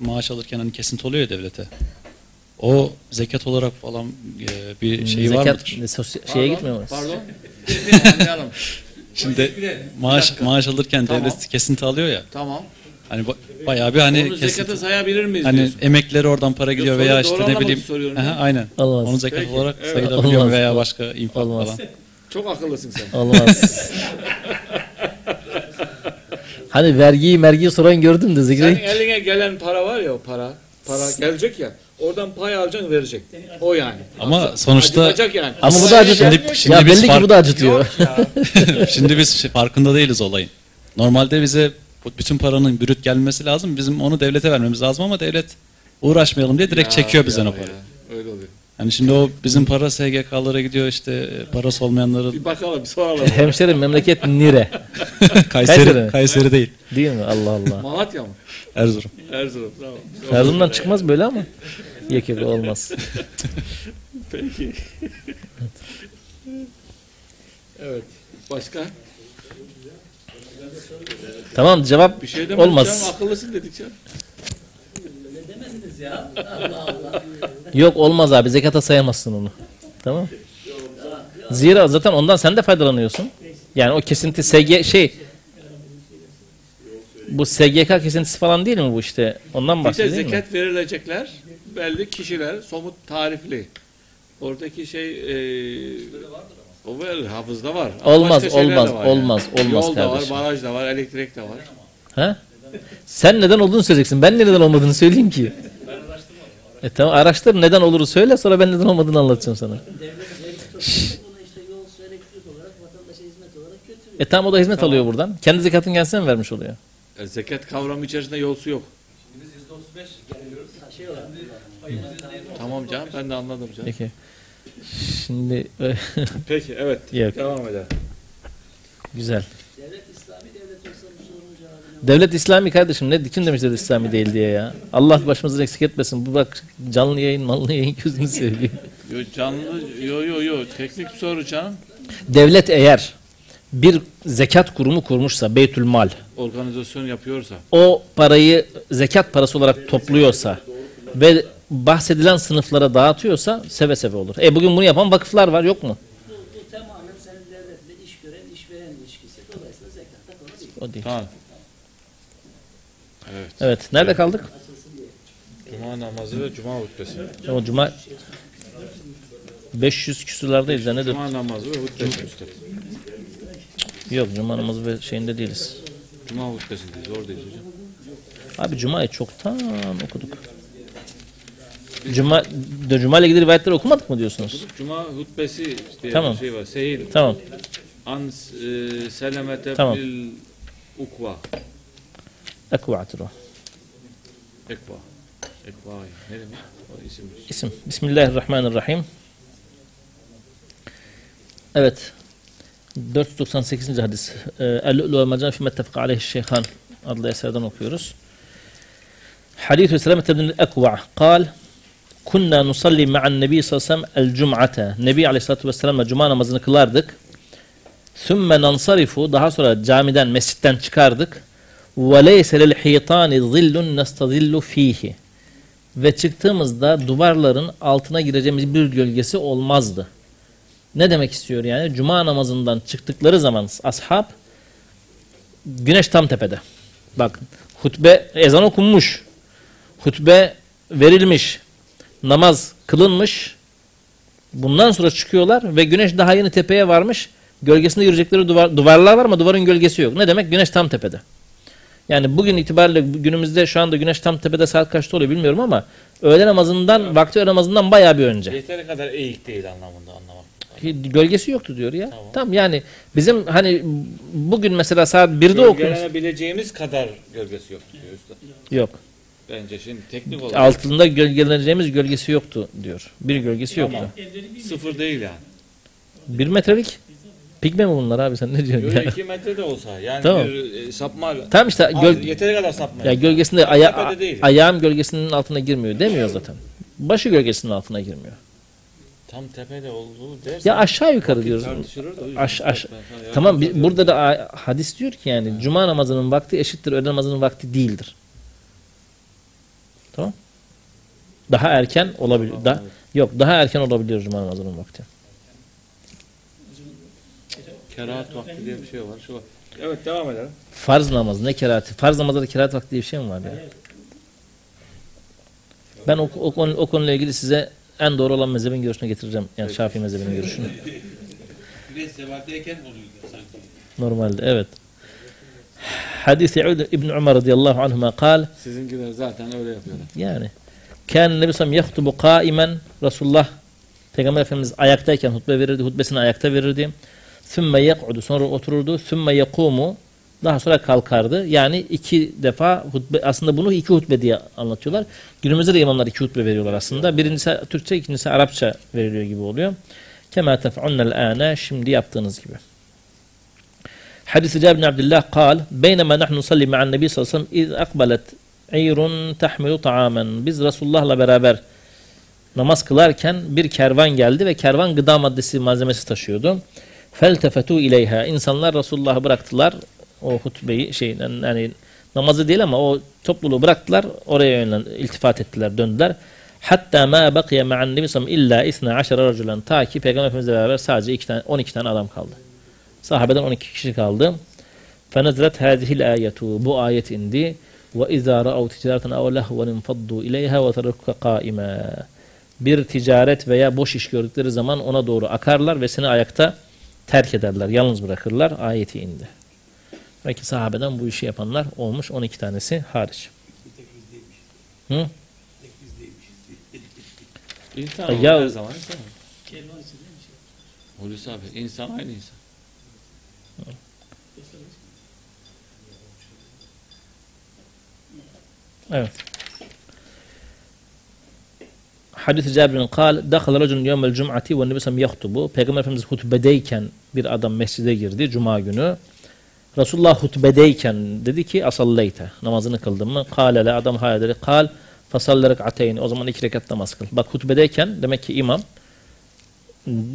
maaş alırken hani kesinti oluyor ya devlete. O zekat olarak falan e, bir şeyi var Zekat mıdır? sosy- şeye gitmiyor mu? Pardon. Anlayalım. Şimdi maaş maaş alırken Tamam. devlet kesinti alıyor ya. Tamam. Hani ba- bayağı bir hani Onu zekata sayabilir miyiz Hani diyorsun? emekleri oradan para gidiyor soruyu veya doğru işte ne anlamak bileyim. için soruyorum Aha, ya. aynen. Olmaz. Onu zekat Peki, olarak evet. sayılabiliyor mu Olmaz. veya başka infak Olmaz. falan. Çok akıllısın sen. Olmaz. hani vergiyi mergiyi soran gördüm de Senin zikre. eline gelen para var ya o para. Para gelecek ya. Oradan pay alacaksın verecek. O yani. Ama sonuçta Acıtacak yani. Ama bu da gelmiyor ki. Şimdi ya biz belli ki fark- bu da acıtıyor. Yok ya. şimdi biz şey- farkında değiliz olayın. Normalde bize bütün paranın bürüt gelmesi lazım. Bizim onu devlete vermemiz lazım ama devlet uğraşmayalım diye direkt Ya, çekiyor bizden ya, o parayı. ya. Öyle oluyor. Yani şimdi o bizim para SGK'lara gidiyor işte parası olmayanların Bir bakalım bir soralım. Hemşerim memleket nire. Kayseri, Kayseri. Kayseri değil. Değil mi? Allah Allah. Malatya mı? Erzurum. Erzurum. Tamam. Erzurum'dan çıkmaz böyle ama. Yekeli olmaz. Peki. evet. Başka? Tamam cevap Bir şey olmaz. canım. Akıllısın dedik. Ne demediniz ya? Allah Allah. Yok olmaz abi zekata sayamazsın onu. Tamam. Zira zaten ondan sen de faydalanıyorsun. Yani o kesinti SG şey bu SGK kesintisi falan değil mi bu işte? Ondan bahsediyor mi? zekat verilecekler belli kişiler somut tarifli. Oradaki şey e, o var, hafızda var. Ama Olmaz, de olmaz, var olmaz, olmaz Yol da var, baraj da var, elektrik de var. Ha? Sen neden olduğunu söyleyeceksin. Ben de neden olmadığını söyleyeyim ki. E tamam araştır neden oluru söyle sonra ben neden olmadığını anlatacağım sana. E tamam o da hizmet alıyor buradan. Kendi zekatın gelsene mi vermiş oluyor? E, zekat kavramı içerisinde yolsu yok. Ha, şey olarak Tamam canım ben de anladım canım. Peki. Şimdi Peki evet Yok. devam edelim. güzel. devlet İslami devlet olsa bu sorunun cevabı ne? Devlet İslami kardeşim ne kim demiş devlet İslami değil diye ya. Allah başımızdan eksik etmesin. Bu bak canlı yayın mallı yayın gözünü seveyim. Yo, canlı yo yo yo teknik bir soru canım. Devlet eğer bir zekat kurumu kurmuşsa Beytül Mal Organizasyon yapıyorsa. o parayı zekat parası olarak topluyorsa ve bahsedilen sınıflara dağıtıyorsa seve seve olur. E bugün bunu yapan vakıflar var yok mu? Bu, bu tamamen senin devletle iş gören işveren ilişkisi. Dolayısıyla zekatta konu değil. O değil. Tamam. Evet. Evet. Nerede kaldık? Cuma namazı ve cuma hutbesi. O cuma 500 küsürlerdeyiz ya ne? Cuma namazı ve hutbesi. Yok cuma namazı ve şeyinde değiliz. Cuma hutbesindeyiz oradayız hocam. Abi cumayı çoktan okuduk. Cuma, de cuma ile ilgili rivayetleri okumadık mı diyorsunuz? Cuma hutbesi diye Tamam. bir şey var. Sehil. Tamam. An e, selemete Tamam. bil ukva. Ekvaatır o. Ekva. Ekva. Ne demek? O isimmiş. İsim. Bismillahirrahmanirrahim. Evet. 498. hadis. Ee, El-Lu'lu ve Mercan fîme ettefaka aleyhi şeyhan adlı eserden okuyoruz. Hadis-ü Selamet ibn el-Ekva' kal Kunna nusalli ma'an nebi sallallahu aleyhi ve sellem el-cum'ata. Nebi aleyhissalatu vesselam'la cuma namazını kılardık. Sümme nansarifu. Daha sonra camiden, mescitten çıkardık. Ve leyse lil hitani zillun nestazillu fihi ve çıktığımızda duvarların altına gireceğimiz bir gölgesi olmazdı. Ne demek istiyor yani? Cuma namazından çıktıkları zaman ashab güneş tam tepede. Bak hutbe ezan okunmuş. Hutbe verilmiş. Namaz kılınmış. Bundan sonra çıkıyorlar ve güneş daha yeni tepeye varmış. Gölgesinde yürüyecekleri duvar, duvarlar var ama duvarın gölgesi yok. Ne demek? Güneş tam tepede. Yani bugün itibariyle günümüzde şu anda güneş tam tepede saat kaçta oluyor bilmiyorum ama öğle namazından, vakti öğle namazından bayağı bir önce. Yeteri kadar eğik değil anlamında anlamak. Gölgesi yoktu diyor ya. Tamam. Tamam, yani bizim hani bugün mesela saat 1'de okuyoruz. Gölgelenebileceğimiz kadar gölgesi yok diyor usta. Yok. Bence şimdi teknik olarak Altında gölgeleneceğimiz gölgesi yoktu diyor. Bir gölgesi yoktu. Sıfır değil yani. Bir metrelik. Pigme mi bunlar abi sen ne diyorsun Böyle ya? iki metre de olsa yani Tamam. bir e, sapma Tamam işte Az, göl, yeteri kadar sapma. ya gölgesinde aya, Tepede değil. ayağım gölgesinin altına girmiyor demiyor zaten. Başı gölgesinin altına girmiyor. Tam tepede olduğu dersen Ya aşağı yukarı diyoruz. tartışılır da o yüzden Aş- aş- ben sana Tamam bi- burada da a- hadis diyor ki yani cuma namazının vakti eşittir öğle namazının vakti değildir. Tamam? Daha erken olabilir. Da, yok daha erken olabiliyor cuma namazının vakti. Kerahat vakti diye bir şey var. Şu var. Evet devam edelim. Farz namaz ne kerati? Farz namazda da kerahat vakti diye bir şey mi var ya? Ben o, o, konu, o konuyla ilgili size en doğru olan mezhebin görüşünü getireceğim. Yani Şafii mezhebinin görüşünü. Güneş sebatteyken oluyor sanki. Normalde evet. Hadis İbn Ömer radıyallahu anhuma kal Sizinkiler zaten öyle yapıyorlar. Yani Kâne Nebi Sallam yahtubu kâimen Resulullah Peygamber Efendimiz ayaktayken hutbe verirdi. Hutbesini ayakta verirdi. Sümme yek'udu sonra otururdu. Sümme yekumu Daha sonra kalkardı. Yani iki defa hutbe, aslında bunu iki hutbe diye anlatıyorlar. Günümüzde de imamlar iki hutbe veriyorlar aslında. Birincisi Türkçe, ikincisi Arapça veriliyor gibi oluyor. Kema tef'unnel âne şimdi yaptığınız gibi. Hadis-i Cabir bin Abdullah kal Beynema nahnu nusalli ma'an nebi sallallahu aleyhi ve sellem iz akbalet eyrun tahmilu ta'amen. Biz Resulullah'la beraber namaz kılarken bir kervan geldi ve kervan gıda maddesi malzemesi taşıyordu. Feltefetu ileyha. İnsanlar Resulullah'ı bıraktılar. O hutbeyi şey yani namazı değil ama o topluluğu bıraktılar. Oraya yönlen iltifat ettiler, döndüler. Hatta ma bakiye ma'an nebi illa isna aşara raculan. Ta ki Peygamber Efendimizle beraber sadece iki tane, 12 tane adam kaldı. Sahabeden 12 kişi kaldı. Fenezilet hâzihil ayetu. Bu ayet indi. Ra'av ticareten ev lehven infaddu ileyha ve terukke qâime. Bir ticaret veya boş iş gördükleri zaman ona doğru akarlar ve seni ayakta terk ederler, yalnız bırakırlar. Ayeti indi. Belki sahabeden bu işi yapanlar olmuş 12 tanesi hariç. Hı? İnsan Ya- her zaman insan. Hulusi abi insan aynı insan. Evet. Hadis-i Cabir'in kal, dakhala racun yevmel cum'ati ve nebi sallam yahtubu. Peygamber Efendimiz hutbedeyken bir adam mescide girdi cuma günü. Resulullah hutbedeyken dedi ki asalleyte namazını kıldın mı? Kale le adam hayal dedi. Kal fasalle rek'ateyn. O zaman iki rekat namaz kıl. Bak hutbedeyken demek ki imam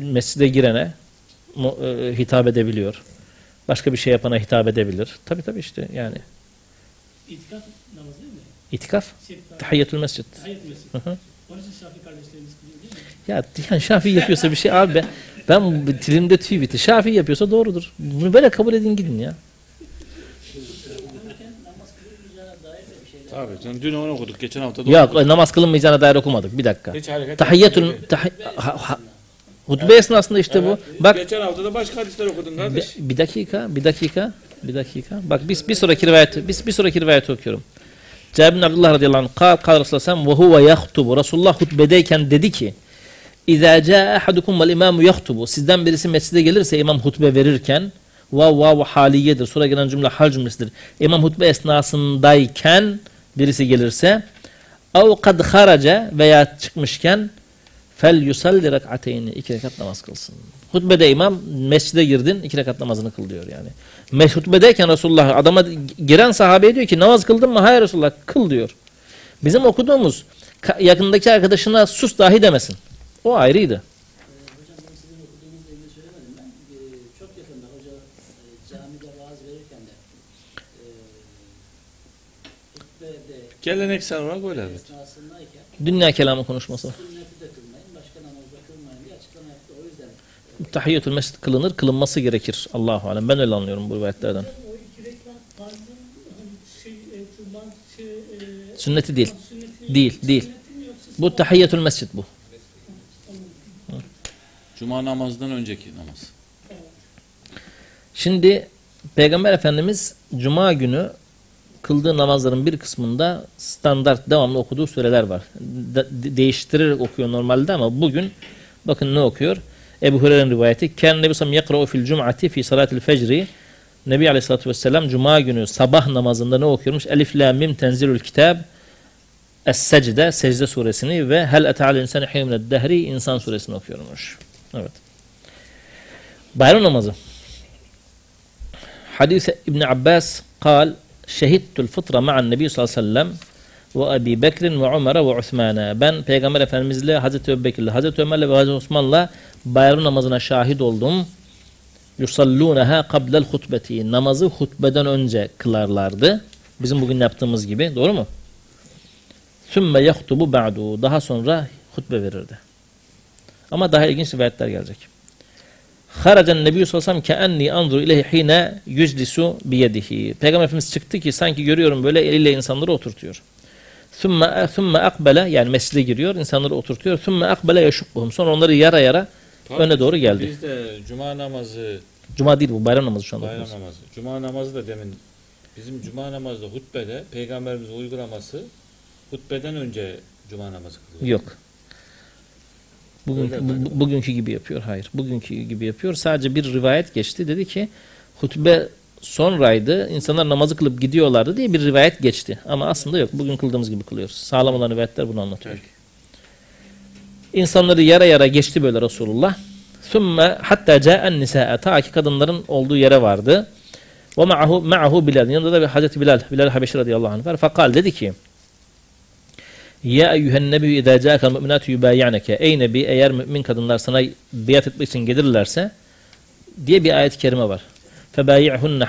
mescide girene e, hitap edebiliyor. Başka bir şey yapana hitap edebilir. Tabi tabi işte yani İtikaf? İtikaf tahiyyetül mescid. Tahiyyat mescidi. Hı hı. Onun için Şafii kardeşlerimiz kılıyor değil mi? Ya yani Şafii yapıyorsa bir şey abi ben, ben bu dilimde tüy bitti. Şafii yapıyorsa doğrudur. Bunu böyle kabul edin gidin ya. Bir Tabii canım dün onu okuduk. Geçen hafta da Yok okuduk. namaz kılınmayacağına dair okumadık. Bir dakika. Hiç hareket Tahiyyetül etmedi. tahi, ha, ha, hutbe esnasında işte bu. Evet. Bak Geçen hafta da başka hadisler okudun bir, kardeş. bir dakika, bir dakika, bir dakika. Bak biz bir sonraki rivayeti, biz bir sonraki rivayeti okuyorum. Cabir Abdullah radıyallahu anh kal kal Resulullah sallallahu aleyhi ve huve yahtubu. Resulullah hutbedeyken dedi ki İzâ câ ahadukum vel imâmu yahtubu. Sizden birisi mescide gelirse imam hutbe verirken vav vav haliyedir. Sonra gelen cümle hal cümlesidir. İmam hutbe esnasındayken birisi gelirse ev kad haraca veya çıkmışken fel yusalli rek'ateyni iki rekat namaz kılsın. Hutbede imam mescide girdin iki rekat namazını kıl diyor yani. Mes hutbedeyken Resulullah adama giren sahabeye diyor ki namaz kıldın mı? Hayır Resulullah kıl diyor. Bizim okuduğumuz yakındaki arkadaşına sus dahi demesin. O ayrıydı. Hocam ben sizin okuduğunuzla ilgili söylemedim ben. Çok yakında hoca camide vaaz verirken de hutbede Geleneksel olarak öyle evet. Dünya kelamı konuşması. sünneti de kılmayın, başka namazda kılmayın diye açıklama yaptı. O yüzden Tahiyyatül mescid kılınır, kılınması gerekir. Allahu alem. Ben öyle anlıyorum bu rivayetlerden. O iki rekat farzın hani şey, e, şey, e, Sünneti değil. Değil, değil. Bu tahiyyatül mescid bu. Cuma namazından önceki namaz. Şimdi Peygamber Efendimiz Cuma günü kıldığı namazların bir kısmında standart devamlı okuduğu süreler var. De- de- değiştirerek okuyor normalde ama bugün bakın ne okuyor? Ebu Hureyre'nin rivayeti. Ken Nebi Sallam yakra'u fil cum'ati fi salatil fecri. Nebi Aleyhisselatü Vesselam Cuma günü sabah namazında ne okuyormuş? Elif la mim tenzilül kitab Es-Secde, Secde suresini ve Hel eta'al insani hiyyumned dehri insan suresini okuyormuş. Evet. Bayram namazı. حديث ابن عباس قال شهدت الفطرة مع النبي صلى الله عليه وسلم وأبي بكر وعمر وعثمان ben Peygamber Efendimizle Hazreti Ebubekir'le Hazreti Ömer'le ve Hazreti Osman'la bayram namazına şahit oldum. Yusallunaha qabla'l hutbeti. Namazı hutbeden önce kılarlardı. Bizim bugün yaptığımız gibi. Doğru mu? Sümme yahtubu ba'du. Daha sonra hutbe verirdi. Ama daha ilginç rivayetler gelecek. Haracen Nebi sallallahu aleyhi ve sellem keenni anzur hine yüclisu biyedihi. Peygamber Efendimiz çıktı ki sanki görüyorum böyle eliyle insanları oturtuyor. Sümme, sümme akbele yani mescide giriyor insanları oturtuyor. Sümme akbele yeşukkuhum. Sonra onları yara yara öne doğru geldi. Bizde cuma namazı, Cuma değil bu bayram namazı şu anda. bayram okuyoruz. namazı. Cuma namazı da demin bizim cuma namazda hutbede peygamberimizin uygulaması hutbeden önce cuma namazı kılıyor. Yok. Bugün, bu- bugünkü gibi yapıyor. Hayır. Bugünkü gibi yapıyor. Sadece bir rivayet geçti. Dedi ki hutbe sonraydı. İnsanlar namazı kılıp gidiyorlardı diye bir rivayet geçti. Ama aslında yok. Bugün kıldığımız gibi kılıyoruz. Sağlam olan rivayetler bunu anlatıyor. İnsanları yara yara geçti böyle Resulullah. Sümme hatta ca'en nisa'e ta ki kadınların olduğu yere vardı. Ve ma'ahu ma'ahu Bilal. Yanında da bir Hazreti Bilal, Bilal Habeşi radıyallahu anh var. Fakal dedi ki Ya eyyühen nebi idâ câkel mü'minâtu yubâyaneke Ey nebi eğer mümin kadınlar sana biat etmek için gelirlerse diye bir ayet-i kerime var. Febâyi'hunne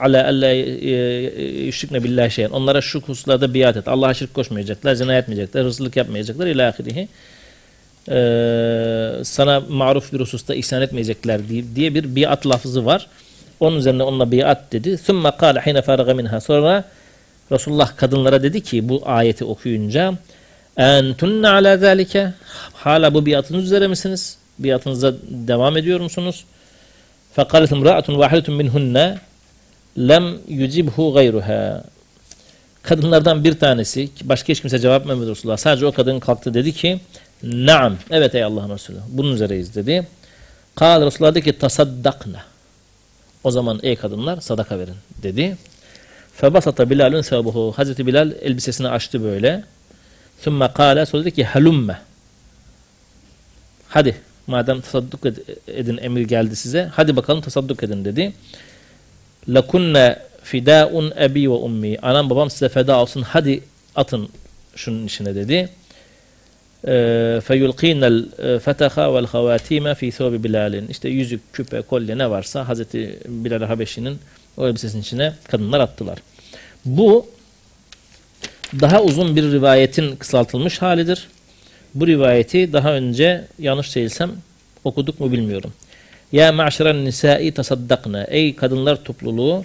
ala e, alla e, e, yüşrikne billahi şeyen. Onlara şu hususlarda biat et. Allah'a şirk koşmayacaklar, zina etmeyecekler, hırsızlık yapmayacaklar ilâ ahirihi Ee, sana maruf bir hususta ihsan etmeyecekler diye, diye bir biat lafzı var. Onun üzerine onunla biat dedi. ثُمَّ قَالَ حِينَ فَارَغَ minha. Sonra Resulullah kadınlara dedi ki bu ayeti okuyunca اَنْتُنَّ عَلَى ذَٰلِكَ Hala bu biatınız üzere misiniz? Biatınıza devam ediyor musunuz? فَقَالَتْ اِمْرَأَةٌ وَاحِدَةٌ مِنْهُنَّ lem yucibhu gayruha. Kadınlardan bir tanesi, başka hiç kimse cevap vermedi Resulullah. Sadece o kadın kalktı dedi ki, Naam, evet ey Allah'ın Resulü, bunun üzereyiz dedi. Kal Resulullah dedi ki, tasaddakna. O zaman ey kadınlar sadaka verin dedi. Febasata Bilal'ün sevabuhu. Hazreti Bilal elbisesini açtı böyle. Sümme kâle sonra dedi ki halümme. Hadi madem tasadduk ed- edin emir geldi size. Hadi bakalım tasadduk edin dedi. Lekunne fidaun ebi ve ummi. Anam babam size feda olsun. Hadi atın şunun içine dedi. Feyulqînel fetaha vel havatîme fî thâbi Bilal'in. İşte yüzük, küpe, kolye ne varsa Hazreti Bilal Habeşi'nin o elbisesinin içine kadınlar attılar. Bu daha uzun bir rivayetin kısaltılmış halidir. Bu rivayeti daha önce yanlış değilsem okuduk mu bilmiyorum. Ya ma'şeren nisai tasaddakna. Ey kadınlar topluluğu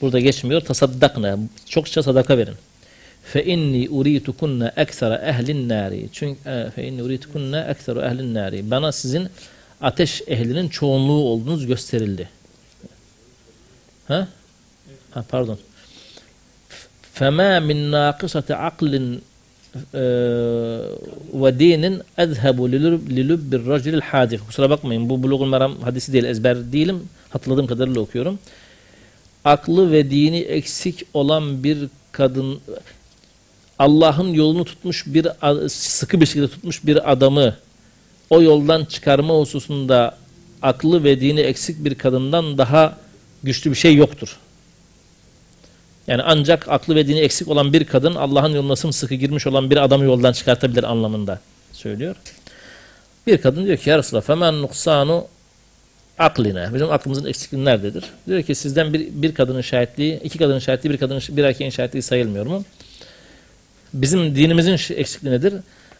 burada geçmiyor. Tasaddakna. Çokça sadaka verin fe inni uritukunna eksara ehlin nari. Çünkü e, fe inni uritukunna eksara ehlin nari. Bana sizin ateş ehlinin çoğunluğu olduğunuz gösterildi. Ha? ha pardon. Fema min naqisati aklin e, ve dinin ezhebu lilübbir racilil hadif. Kusura bakmayın bu Bulugul Meram hadisi değil ezber değilim. Hatırladığım kadarıyla okuyorum. Aklı ve dini eksik olan bir kadın Allah'ın yolunu tutmuş bir sıkı bir şekilde tutmuş bir adamı o yoldan çıkarma hususunda aklı ve dini eksik bir kadından daha güçlü bir şey yoktur. Yani ancak aklı ve dini eksik olan bir kadın Allah'ın yoluna sımsıkı girmiş olan bir adamı yoldan çıkartabilir anlamında söylüyor. Bir kadın diyor ki ya Resulallah femen nuksanu akline. Bizim aklımızın eksikliği nerededir? Diyor ki sizden bir, bir kadının şahitliği, iki kadının şahitliği, bir kadının bir erkeğin şahitliği sayılmıyor mu? Bizim dinimizin eksikliği nedir?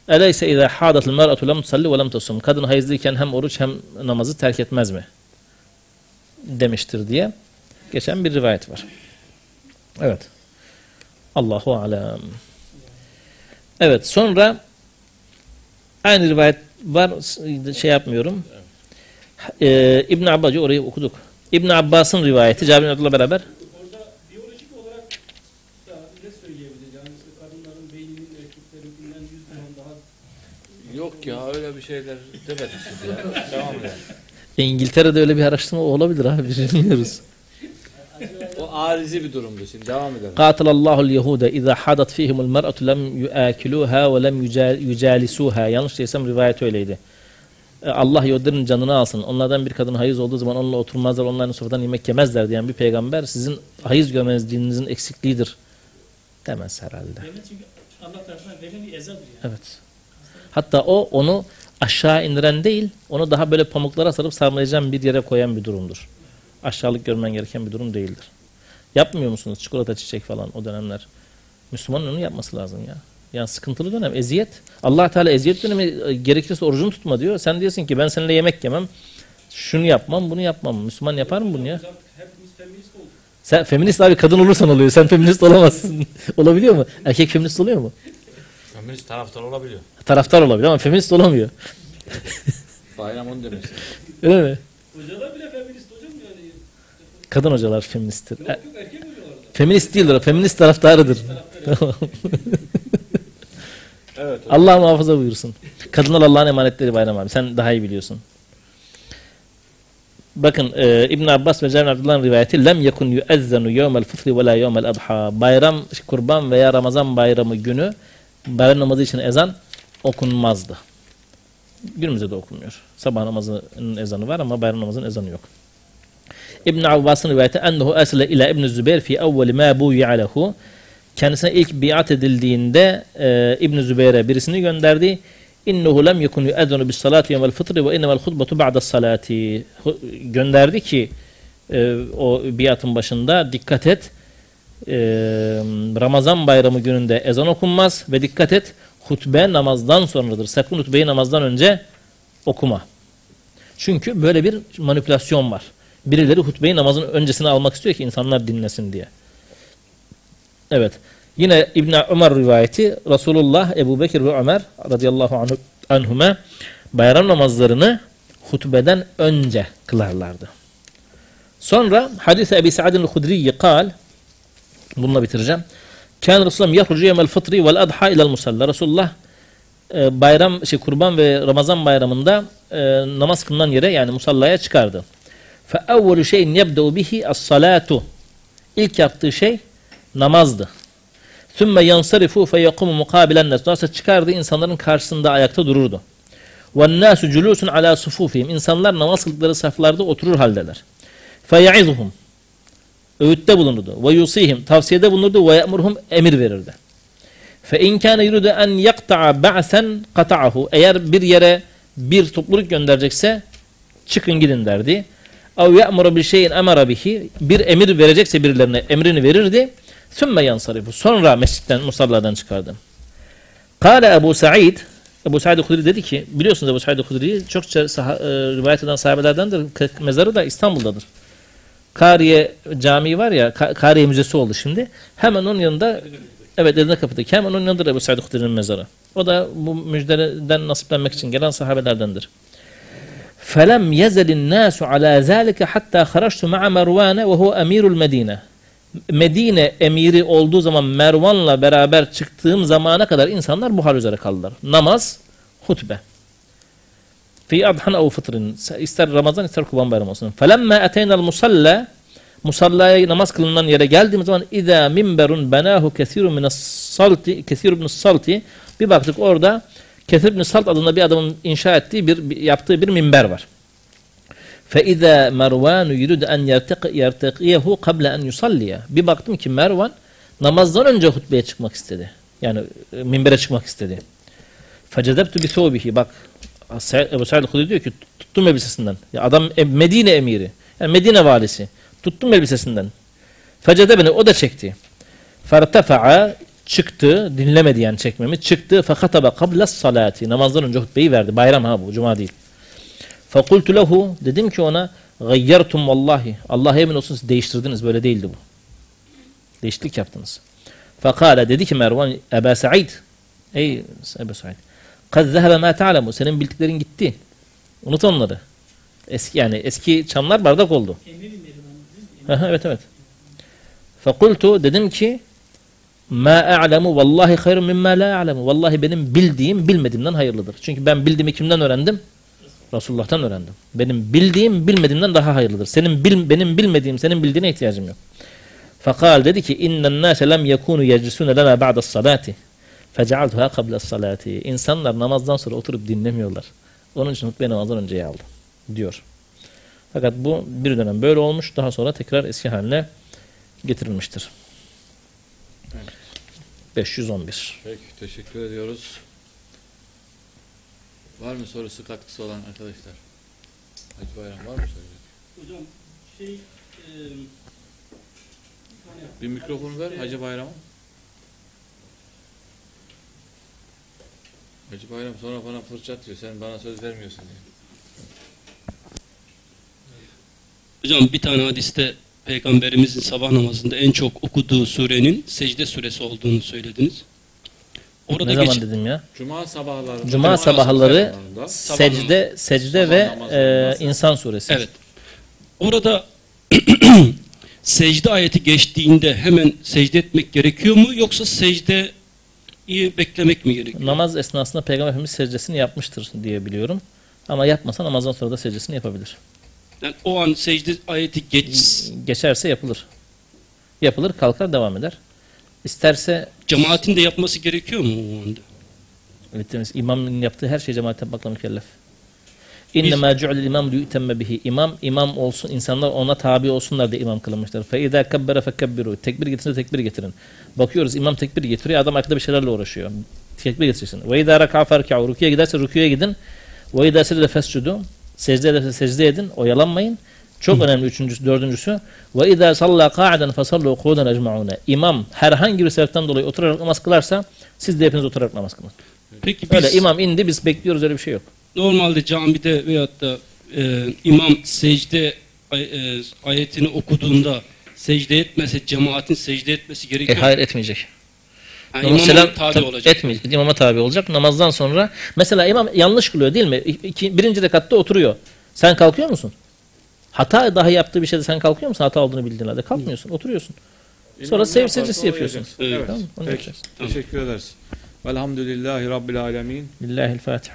Eleyse izâ hâdatul mer'atu lem tusalli ve lem tusum. Kadın hayızlıyken hem oruç hem namazı terk etmez mi? Demiştir diye geçen bir rivayet var. Evet. Allahu alem. Evet sonra aynı rivayet var şey yapmıyorum. Ee, İbn Abbas'ı orayı okuduk. İbn Abbas'ın rivayeti Cabir Abdullah beraber Orada biyolojik olarak da ne söyleyebiliriz? Yani mesela kadınların beyninin erkeklerinkinden yüz milyon daha Yok ya öyle bir şeyler demedi siz ya. tamam yani. E, İngiltere'de öyle bir araştırma olabilir abi bilmiyoruz. o arizi bir durumdu şimdi devam edelim. Katalallahu Yahuda iza hadat fihimul mer'atu lem yuakiluha ve lem yucalisuha. Yanlış değilsem rivayet öyleydi. E, Allah yolların canını alsın. Onlardan bir kadın hayız olduğu zaman onunla oturmazlar, onların sofradan yemek yemezler diyen bir peygamber sizin hayız görmenizliğinizin eksikliğidir demez herhalde. Evet çünkü Allah tarafından verilen bir ezadır yani. Evet. Hatta o onu aşağı indiren değil, onu daha böyle pamuklara sarıp sarmalayacağın bir yere koyan bir durumdur. Aşağılık görmen gereken bir durum değildir. Yapmıyor musunuz çikolata çiçek falan o dönemler? Müslümanın onu yapması lazım ya. Yani sıkıntılı dönem, eziyet. allah Teala eziyet dönemi e, gerekirse orucunu tutma diyor. Sen diyorsun ki ben seninle yemek yemem, şunu yapmam, bunu yapmam. Müslüman yapar mı bunu ya? Sen feminist abi kadın olursan oluyor. Sen feminist olamazsın. Olabiliyor mu? Erkek feminist oluyor mu? Feminist taraftar olabiliyor. Taraftar olabilir ama feminist olamıyor. Bayram onu istedim. Öyle mi? Hocalar bile feminist hocam yani. Kadın hocalar feministtir. Yok yok erkek hocalar da. Feminist değildir o. Feminist taraftarıdır. Evet. Allah muhafaza buyursun. Kadınlar Allah'ın emanetleri Bayram abi. Sen daha iyi biliyorsun. Bakın e, İbn Abbas ve Cabir Abdullah'ın rivayeti lem yekun yuezzenu yevmel fıtri ve la yevmel adha. Bayram, kurban veya Ramazan bayramı günü bayram namazı için ezan okunmazdı. Günümüzde de okunmuyor. Sabah namazının ezanı var ama bayram namazının ezanı yok. İbn Abbas'ın rivayeti ennehu ersele ila İbn Zübeyir fi evveli ma buyi'a lehu. Kendisine ilk biat edildiğinde e, İbn Zübeyir'e birisini gönderdi. İnnehu lem yekun yu'edzenu bis salati yevmel fıtri ve innemel hutbetu ba'da salati. Gönderdi ki e, o biatın başında dikkat et. E, Ramazan bayramı gününde ezan okunmaz ve dikkat et hutbe namazdan sonradır. Sakın hutbeyi namazdan önce okuma. Çünkü böyle bir manipülasyon var. Birileri hutbeyi namazın öncesine almak istiyor ki insanlar dinlesin diye. Evet. Yine İbn Ömer rivayeti Resulullah, Ebu Bekir ve Ömer radıyallahu anhu, anhuma bayram namazlarını hutbeden önce kılarlardı. Sonra hadis-i Ebi Sa'din el-Hudri'yi kal bununla bitireceğim. Kan Resulullah yahrucu yemel fıtri vel adha ilel musalla. Resulullah e, bayram şey kurban ve Ramazan bayramında e, namaz kılınan yere yani musallaya çıkardı. Fe evvelu şeyin yebde'u bihi as-salatu. İlk yaptığı şey namazdı. Sümme yansarifu fe yakumu mukabilen nas. Nasıl çıkardı insanların karşısında ayakta dururdu. Ve nasu culusun ala sufufihim. İnsanlar namaz kıldıkları saflarda oturur haldeler. Fe ya'izuhum. Öğütte bulunurdu. Ve yusihim. Tavsiyede bulunurdu. Ve ya'murhum. Emir verirdi. Fe in kana yuridu en yakta'a ba'sen kata'ahu. Eğer bir yere bir topluluk gönderecekse çıkın gidin derdi. Ev ya'muru bir şeyin emara bihi. Bir emir verecekse birilerine emrini verirdi. Sümme yansarifu. Sonra mescitten, musalladan çıkardı. Kale Ebu Sa'id Ebu Sa'id Hudri dedi ki biliyorsunuz Ebu Sa'id Hudri'yi çokça e, rivayet eden sahabelerdendir. Mezarı da İstanbul'dadır. Kariye Camii var ya Ka- Kariye Müzesi oldu şimdi. Hemen onun yanında evet Edirne Kapı'daki hemen onun yanındadır Ebu Sa'id Hudri'nin mezarı. O da bu müjdeleden nasiplenmek için gelen sahabelerdendir. فَلَمْ يَزَلِ النَّاسُ عَلَى ذَٰلِكَ حَتَّى خَرَجْتُ مَعَ مَرْوَانَ وَهُوَ أَمِيرُ الْمَد۪ينَ Medine emiri olduğu zaman Mervan'la beraber çıktığım zamana kadar insanlar bu hal üzere kaldılar. Namaz, hutbe. fi adhan ev fıtrin. İster Ramazan ister Kurban Bayramı olsun. Felemme eteynel musalla musallaya namaz kılınan yere geldiğimiz zaman ida minberun benahu kesirun minas salti kesirun minas salti bir baktık orada Kesir bin Salt adında bir adamın inşa ettiği bir yaptığı bir minber var. Fe iza Mervan yurid en yerteqiyehu qabla en yusalliya. Bir baktım ki Mervan namazdan önce hutbeye çıkmak istedi. Yani e, minbere çıkmak istedi. Fecedebtu bi thawbihi. Bak Ebu Sa'id Hudri diyor ki tuttum elbisesinden. Ya adam Medine emiri. Yani Medine valisi. Tuttum elbisesinden. Fecede o da çekti. Fertefa'a çıktı, dinlemedi yani çekmemi. Çıktı fekataba kabla salati. Namazdan önce hutbeyi verdi. Bayram ha bu, cuma değil. Fekultu lehu dedim ki ona gayyertum vallahi. Allah'a emin olsun siz değiştirdiniz böyle değildi bu. Değişiklik yaptınız. Fekale dedi ki Mervan Eba Sa'id Ey Eba Sa'id Kad zehebe ma ta'lemu senin bildiklerin gitti. Unut onları. Eski yani eski çamlar bardak oldu. Aha, evet evet. Fekultu dedim ki ma a'lemu vallahi hayrun mimma la a'lemu. Vallahi benim bildiğim bilmediğimden hayırlıdır. Çünkü ben bildiğimi kimden öğrendim? Resulullah'tan öğrendim. Benim bildiğim bilmediğimden daha hayırlıdır. Senin bil, benim bilmediğim senin bildiğine ihtiyacım yok. Fakal dedi ki innen nase lem yekunu yeclisune lana ba'da salati. Fecealtuha kabla salati. İnsanlar namazdan sonra oturup dinlemiyorlar. Onun için hutbeyi namazdan önceye aldım. Diyor. Fakat bu bir dönem böyle olmuş. Daha sonra tekrar eski haline getirilmiştir. 511. Peki teşekkür ediyoruz. Var mı sorusu katkısı olan arkadaşlar? Hacı Bayram var mı söyleyecek? Hocam şey e, hani Bir mikrofonu ver Hacı Bayram'a. Hacı Bayram sonra bana fırça atıyor. Sen bana söz vermiyorsun diye. Hocam bir tane hadiste Peygamberimizin sabah namazında en çok okuduğu surenin secde suresi olduğunu söylediniz. Orada Ne zaman geç- dedim ya? Cuma sabahları. Cuma sabahları sabahlarında secde, secde Sabah ve e, insan suresi. Evet. Orada secde ayeti geçtiğinde hemen secde etmek gerekiyor mu yoksa secde iyi beklemek mi gerekiyor? Namaz esnasında Peygamber Efendimiz secdesini yapmıştır diye biliyorum. Ama yapmasa namazdan sonra da secdesini yapabilir. Yani o an secde ayeti geç Geçerse yapılır. Yapılır, kalkar, devam eder. İsterse cemaatin de yapması gerekiyor mu o anda? Evet, imamın yaptığı her şey cemaat yapmakla mükellef. İnnemâ cu'lil imam liyutemme bihi. İmam, imam olsun, insanlar ona tabi olsunlar diye imam kılınmışlar. Fe izâ kebbere fekebbiru. Tekbir getirince tekbir getirin. Bakıyoruz imam tekbir getiriyor, adam arkada bir şeylerle uğraşıyor. Tekbir getirirsin. Ve izâ rekâ ferkâ'u. Rüküye giderse rüküye gidin. Ve izâ secde fescudu. Secde ederse secde edin, oyalanmayın. Çok önemli üçüncüsü, dördüncüsü. Ve izâ sallâ kâ'iden fesallu kûden ecma'ûne. İmam herhangi bir sebepten dolayı oturarak namaz kılarsa siz de hepiniz oturarak namaz kılın. Peki biz Öyle imam indi biz bekliyoruz öyle bir şey yok. Normalde camide veyahut da e, imam secde e, ayetini okuduğunda secde etmese cemaatin secde etmesi E, gerekiyor. hayır etmeyecek. Namaz imama selam tabi olacak. Etmeyecek. İmama tabi olacak. Namazdan sonra mesela imam yanlış kılıyor değil mi? İki, birinci rekatta oturuyor. Sen kalkıyor musun? Hata dahi yaptığı bir şeyde sen kalkıyor musun? Hata olduğunu bildiğin halde. Kalkmıyorsun. Oturuyorsun. Sonra İmam ne sev yaparsa secdesi yapıyorsun. Evet. Tamam Peki. yapacağız. Tamam. Teşekkür ederiz. Velhamdülillahi Rabbil Alemin. Lillahi'l Fatiha.